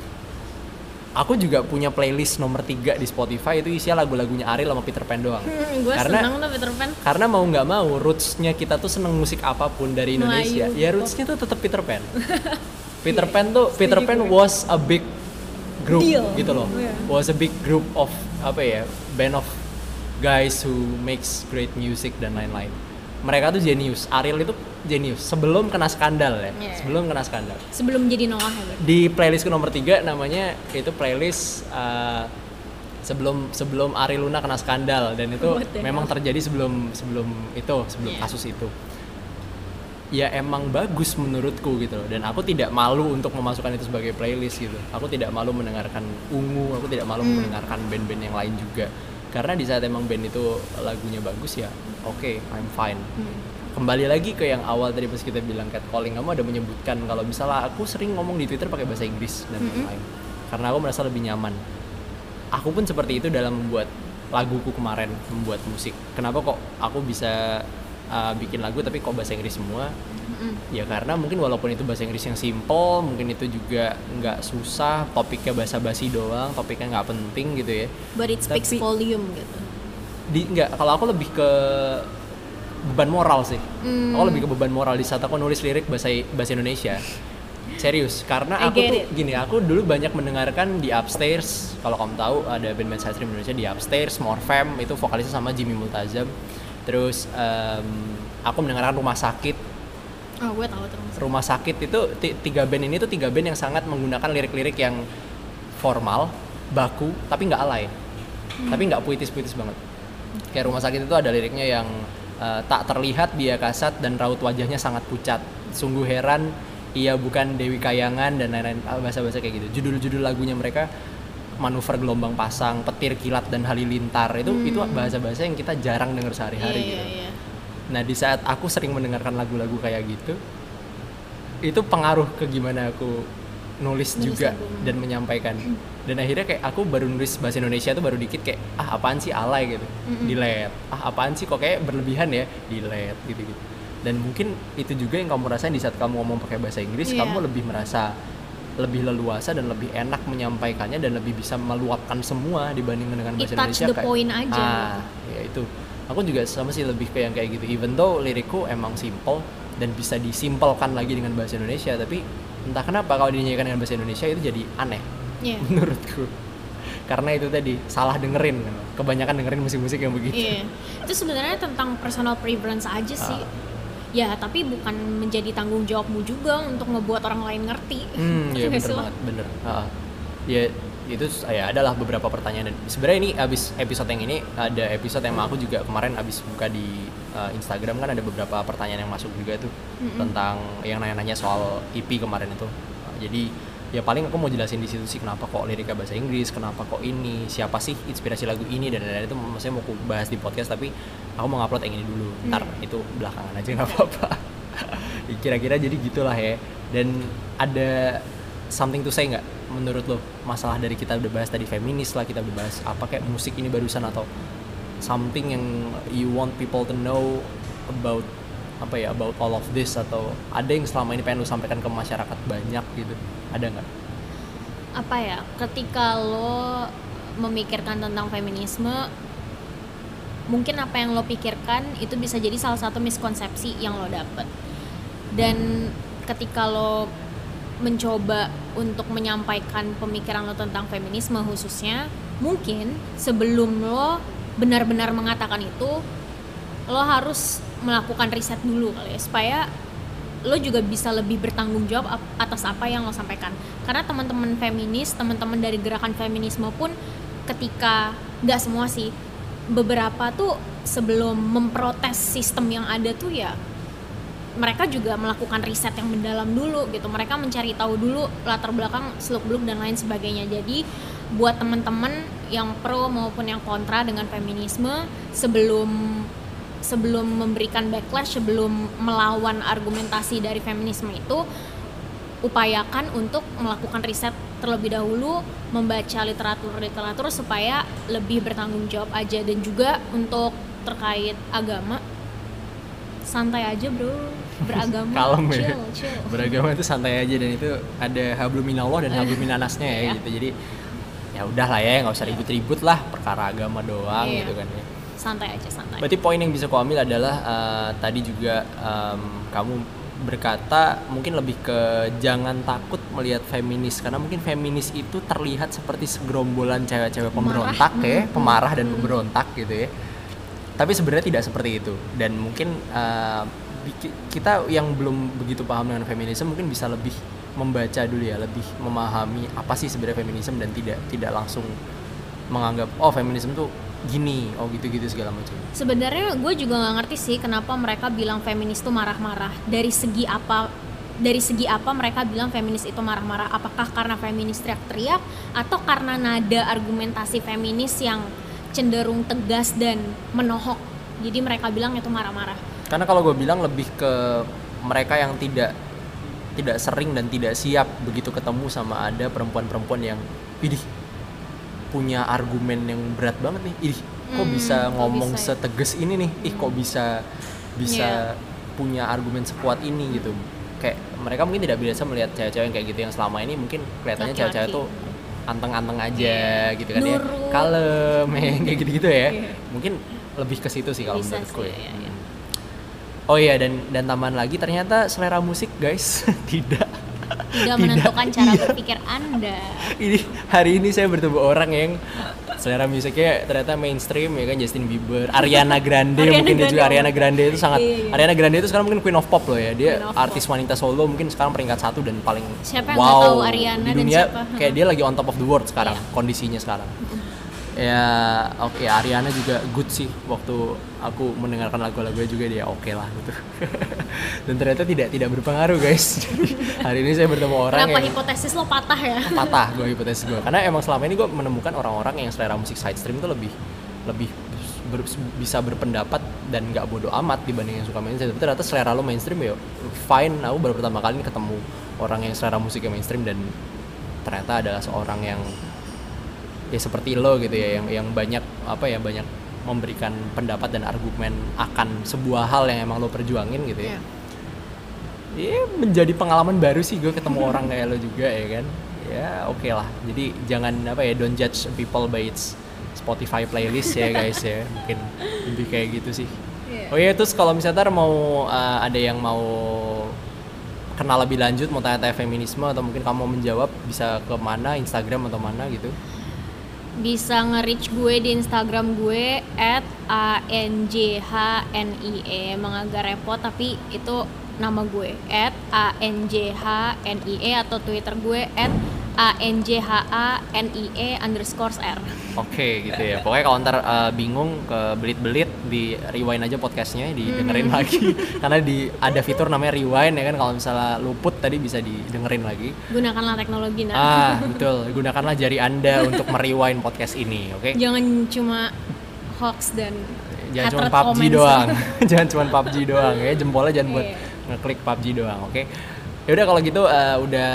Aku juga punya playlist nomor 3 di Spotify itu isinya lagu-lagunya Ariel sama Peter Pan doang. Hmm, gue Karena- seneng tuh Peter Pan. karena mau nggak mau rootsnya kita tuh seneng musik apa pun dari Indonesia. Melayu, ya pop. rootsnya tuh tetap Peter Pan. Peter Pan tuh Peter Pan was a big group Deal. gitu loh Iya. was a big group of apa ya band of guys who makes great music dan lain-lain mereka tuh jenius Ariel itu jenius sebelum kena skandal ya Iya. sebelum kena skandal sebelum jadi Noah ya di playlistku nomor tiga namanya itu playlist uh, sebelum sebelum Ari Luna kena skandal dan itu What the memang hell? terjadi sebelum sebelum itu sebelum Yeah. kasus itu ya emang bagus menurutku gitu loh. Dan aku tidak malu untuk memasukkan itu sebagai playlist gitu. Aku tidak malu mendengarkan ungu aku tidak malu Hmm. mendengarkan band-band yang lain juga. Karena di saat emang band itu lagunya bagus ya oke I'm fine. Hmm. kembali lagi ke yang awal tadi pas kita bilang catcalling kamu ada menyebutkan kalau misalnya aku sering ngomong di Twitter pakai bahasa Inggris dan lain-lain. Karena aku merasa lebih nyaman. Aku pun seperti itu dalam membuat laguku kemarin membuat musik. Kenapa kok aku bisa uh, bikin lagu tapi kok bahasa Inggris semua? Mm-mm. ya karena mungkin walaupun itu bahasa Inggris yang simple mungkin itu juga nggak susah topiknya basa-basi doang topiknya nggak penting gitu ya. But it speaks Tapi- volume gitu. di nggak kalau aku lebih ke beban moral sih. Hmm. aku lebih ke beban moral di saat aku nulis lirik bahasa bahasa Indonesia. Serius karena aku tuh it. gini aku dulu banyak mendengarkan di upstairs. Kalau kamu tahu ada band-band sastra Indonesia di upstairs Morfem itu vokalisnya sama Jimmy Multazam terus em, aku mendengarkan rumah sakit. Oh gue tahu terus rumah sakit. Itu ti- tiga band ini tuh tiga band yang sangat menggunakan lirik-lirik yang formal baku tapi nggak alay. Tapi nggak puitis-puitis banget. Kayak rumah sakit itu ada liriknya yang eh, tak terlihat dia kasat dan raut wajahnya sangat pucat. Sungguh heran ia bukan Dewi Kayangan dan lain-lain ah, bahasa-bahasa kayak gitu. Judul-judul lagunya mereka manuver gelombang pasang petir kilat dan halilintar itu itu bahasa-bahasa yang kita jarang dengar sehari-hari Iya, gitu iya, iya. Nah di saat aku sering mendengarkan lagu-lagu kayak gitu, itu pengaruh ke gimana aku nulis, Nulis juga lagu. dan menyampaikan. Dan akhirnya kayak aku baru nulis bahasa Indonesia tuh baru dikit kayak ah apaan sih alay gitu, delete. Ah apaan sih kok kayak berlebihan ya, delete gitu-gitu. Dan mungkin itu juga yang kamu rasain di saat kamu ngomong pakai bahasa Inggris, Iya. kamu lebih merasa lebih leluasa dan lebih enak menyampaikannya dan lebih bisa meluapkan semua dibanding dengan It bahasa touch Indonesia the point aja. ah ya itu aku juga sama sih lebih ke yang kayak gitu even though lirikku emang simple dan bisa disimpelkan lagi dengan bahasa Indonesia tapi entah kenapa kalau dinyanyikan dengan bahasa Indonesia itu jadi aneh Iya. menurutku karena itu tadi salah dengerin kebanyakan dengerin musik-musik yang begitu Iya. Itu sebenarnya tentang personal preference aja sih. Ah. Ya, tapi bukan menjadi tanggung jawabmu juga untuk ngebuat orang lain ngerti. Hmm, ya Nggak bener banget, bener. Ha-ha. Ya itu ya adalah beberapa pertanyaan dan sebenarnya ini abis episode yang ini ada episode yang aku juga kemarin abis buka di uh, Instagram kan ada beberapa pertanyaan yang masuk juga tuh tentang yang nanya-nanya soal EP kemarin itu. Uh, jadi ya paling aku mau jelasin di situ sih kenapa kok liriknya bahasa Inggris, kenapa kok ini, siapa sih inspirasi lagu ini dan lain-lain itu maksudnya mau aku bahas di podcast tapi aku mau ngupload yang ini dulu. Ntar itu belakangan aja nggak apa-apa. Kira-kira jadi gitulah ya. Dan ada something to say nggak menurut lo masalah dari kita udah bahas tadi feminis lah kita udah bahas apa kayak musik ini barusan atau something yang you want people to know about apa ya about all of this atau ada yang selama ini pengen lo sampaikan ke masyarakat banyak gitu ada nggak Apa ya? Ketika lo memikirkan tentang feminisme, mungkin apa yang lo pikirkan itu bisa jadi salah satu miskonsepsi yang lo dapet. Dan ketika lo mencoba untuk menyampaikan pemikiran lo tentang feminisme khususnya, mungkin sebelum lo benar-benar mengatakan itu, lo harus melakukan riset dulu kali ya supaya lo juga bisa lebih bertanggung jawab atas apa yang lo sampaikan. Karena teman-teman feminis teman-teman dari gerakan feminisme pun ketika nggak semua sih beberapa tuh sebelum memprotes sistem yang ada tuh ya mereka juga melakukan riset yang mendalam dulu gitu. Mereka mencari tahu dulu latar belakang seluk beluk dan lain sebagainya. Jadi buat teman-teman yang pro maupun yang kontra dengan feminisme sebelum sebelum memberikan backlash sebelum melawan argumentasi dari feminisme itu upayakan untuk melakukan riset terlebih dahulu membaca literatur literatur supaya lebih bertanggung jawab aja. Dan juga untuk terkait agama santai aja bro. Beragama kalem ya. chill chill. Beragama itu santai aja dan itu ada hablum minallah dan hablum minanasnya ya Iya. gitu. Jadi ya udah lah ya nggak usah ribut-ribut lah perkara agama doang Iya. gitu kan ya santai aja santai. Berarti poin yang bisa kau ambil adalah eh, tadi juga em, kamu berkata mungkin lebih ke jangan takut melihat feminis. Karena mungkin feminis itu terlihat seperti segerombolan cewek-cewek pemberontak ya, pemarah dan pemberontak gitu ya. Tapi sebenarnya tidak seperti itu. Dan mungkin biki- kita yang belum begitu paham dengan feminisme mungkin bisa lebih membaca dulu ya, lebih memahami apa sih sebenarnya feminisme dan tidak tidak langsung menganggap oh feminisme tuh gini, oh gitu-gitu segala macam. sebenarnya gue juga nggak ngerti sih kenapa mereka bilang feminis itu marah-marah. Dari segi apa dari segi apa mereka bilang feminis itu marah-marah? Apakah karena feminis teriak-teriak atau karena nada argumentasi feminis yang cenderung tegas dan menohok? Jadi mereka bilang itu marah-marah. Karena kalau gue bilang lebih ke mereka yang tidak tidak sering dan tidak siap begitu ketemu sama ada perempuan-perempuan yang, idih punya argumen yang berat banget nih, idih kok Hmm, bisa ngomong bisa ya? setegas ini nih, ih kok bisa bisa Iya. punya argumen sekuat ini gitu. Kayak mereka mungkin tidak biasa melihat cewek-cewek yang kayak gitu yang selama ini mungkin kelihatannya cewek-cewek tuh anteng-anteng aja Iya. gitu kan ya, Nurut. kalem ya, kayak gitu-gitu ya. Iya. Mungkin lebih ke situ sih kalau Bisa menurutku sih, ya. iya, iya. Oh iya dan dan tambahan lagi ternyata selera musik guys tidak tidak menentukan cara iya. berpikir Anda. Ini hari ini saya bertemu orang yang selera musiknya ternyata mainstream ya kan Justin Bieber, Ariana Grande Ariana mungkin Grande. juga Ariana Grande itu sangat iya, iya. Ariana Grande itu sekarang mungkin queen of pop loh ya. Dia artis wanita solo mungkin sekarang peringkat satu dan paling siapa yang wow tahu Ariana di dunia kayak dia lagi on top of the world sekarang iya. kondisinya sekarang ya oke okay, Ariana juga good sih waktu aku mendengarkan lagu-lagu juga dia oke okay lah gitu. Dan ternyata tidak tidak berpengaruh guys. Hari ini saya bertemu orang Kenapa yang hipotesis lo patah ya? Patah gue hipotesis gue karena emang selama ini gue menemukan orang-orang yang selera musik side stream itu lebih lebih ber, bisa berpendapat dan nggak bodoh amat dibanding yang suka mainstream. Tapi ternyata selera lo mainstream ya fine. Aku baru pertama kali ketemu orang yang selera musiknya mainstream dan ternyata adalah seorang yang ya seperti lo gitu ya yang yang banyak apa ya banyak memberikan pendapat dan argumen akan sebuah hal yang emang lo perjuangin gitu ya. Yeah. Ya menjadi pengalaman baru sih gue ketemu orang kayak lo juga ya kan. Ya oke okay lah. Jadi jangan apa ya don't judge people by its Spotify playlist ya guys ya. Mungkin lebih kayak gitu sih. Yeah. Oh iya terus kalau misalnya mau uh, ada yang mau kenal lebih lanjut mau tanya-tanya feminisme atau mungkin kamu mau menjawab bisa ke mana Instagram atau mana gitu bisa nge-reach gue di Instagram gue at anjhnie emang agak repot tapi itu nama gue at anjhnie atau Twitter gue at A N J H A N I E underscore R. Oke okay, gitu ya. Pokoknya kalau ntar uh, bingung ke belit-belit di rewind aja podcastnya, didengerin hmm. lagi. Karena di ada fitur namanya rewind ya kan. Kalau misalnya luput tadi bisa didengerin lagi. Gunakanlah teknologi nah. Ah betul. Gunakanlah jari anda untuk merewind podcast ini. Oke. Okay? Jangan cuma hoax dan jangan cuma PUBG doang. jangan cuma PUBG doang ya. Jempolnya jangan buat yeah. ngeklik PUBG doang. Oke. Okay? Ya udah kalau gitu uh, udah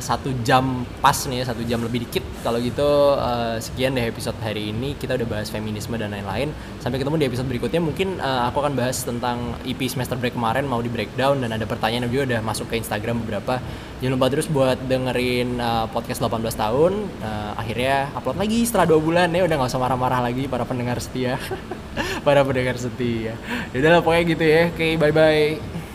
satu jam pas nih ya satu jam lebih dikit. Kalau gitu uh, sekian deh episode hari ini. Kita udah bahas feminisme dan lain-lain. Sampai ketemu di episode berikutnya. Mungkin uh, aku akan bahas tentang EP semester break kemarin mau di breakdown. Dan ada pertanyaan juga udah masuk ke Instagram beberapa. Jangan lupa terus buat dengerin uh, podcast 18 tahun. Uh, akhirnya upload lagi setelah dua bulan ya. Udah nggak usah marah-marah lagi para pendengar setia. Para pendengar setia. Ya udah pokoknya gitu ya. Oke okay, bye bye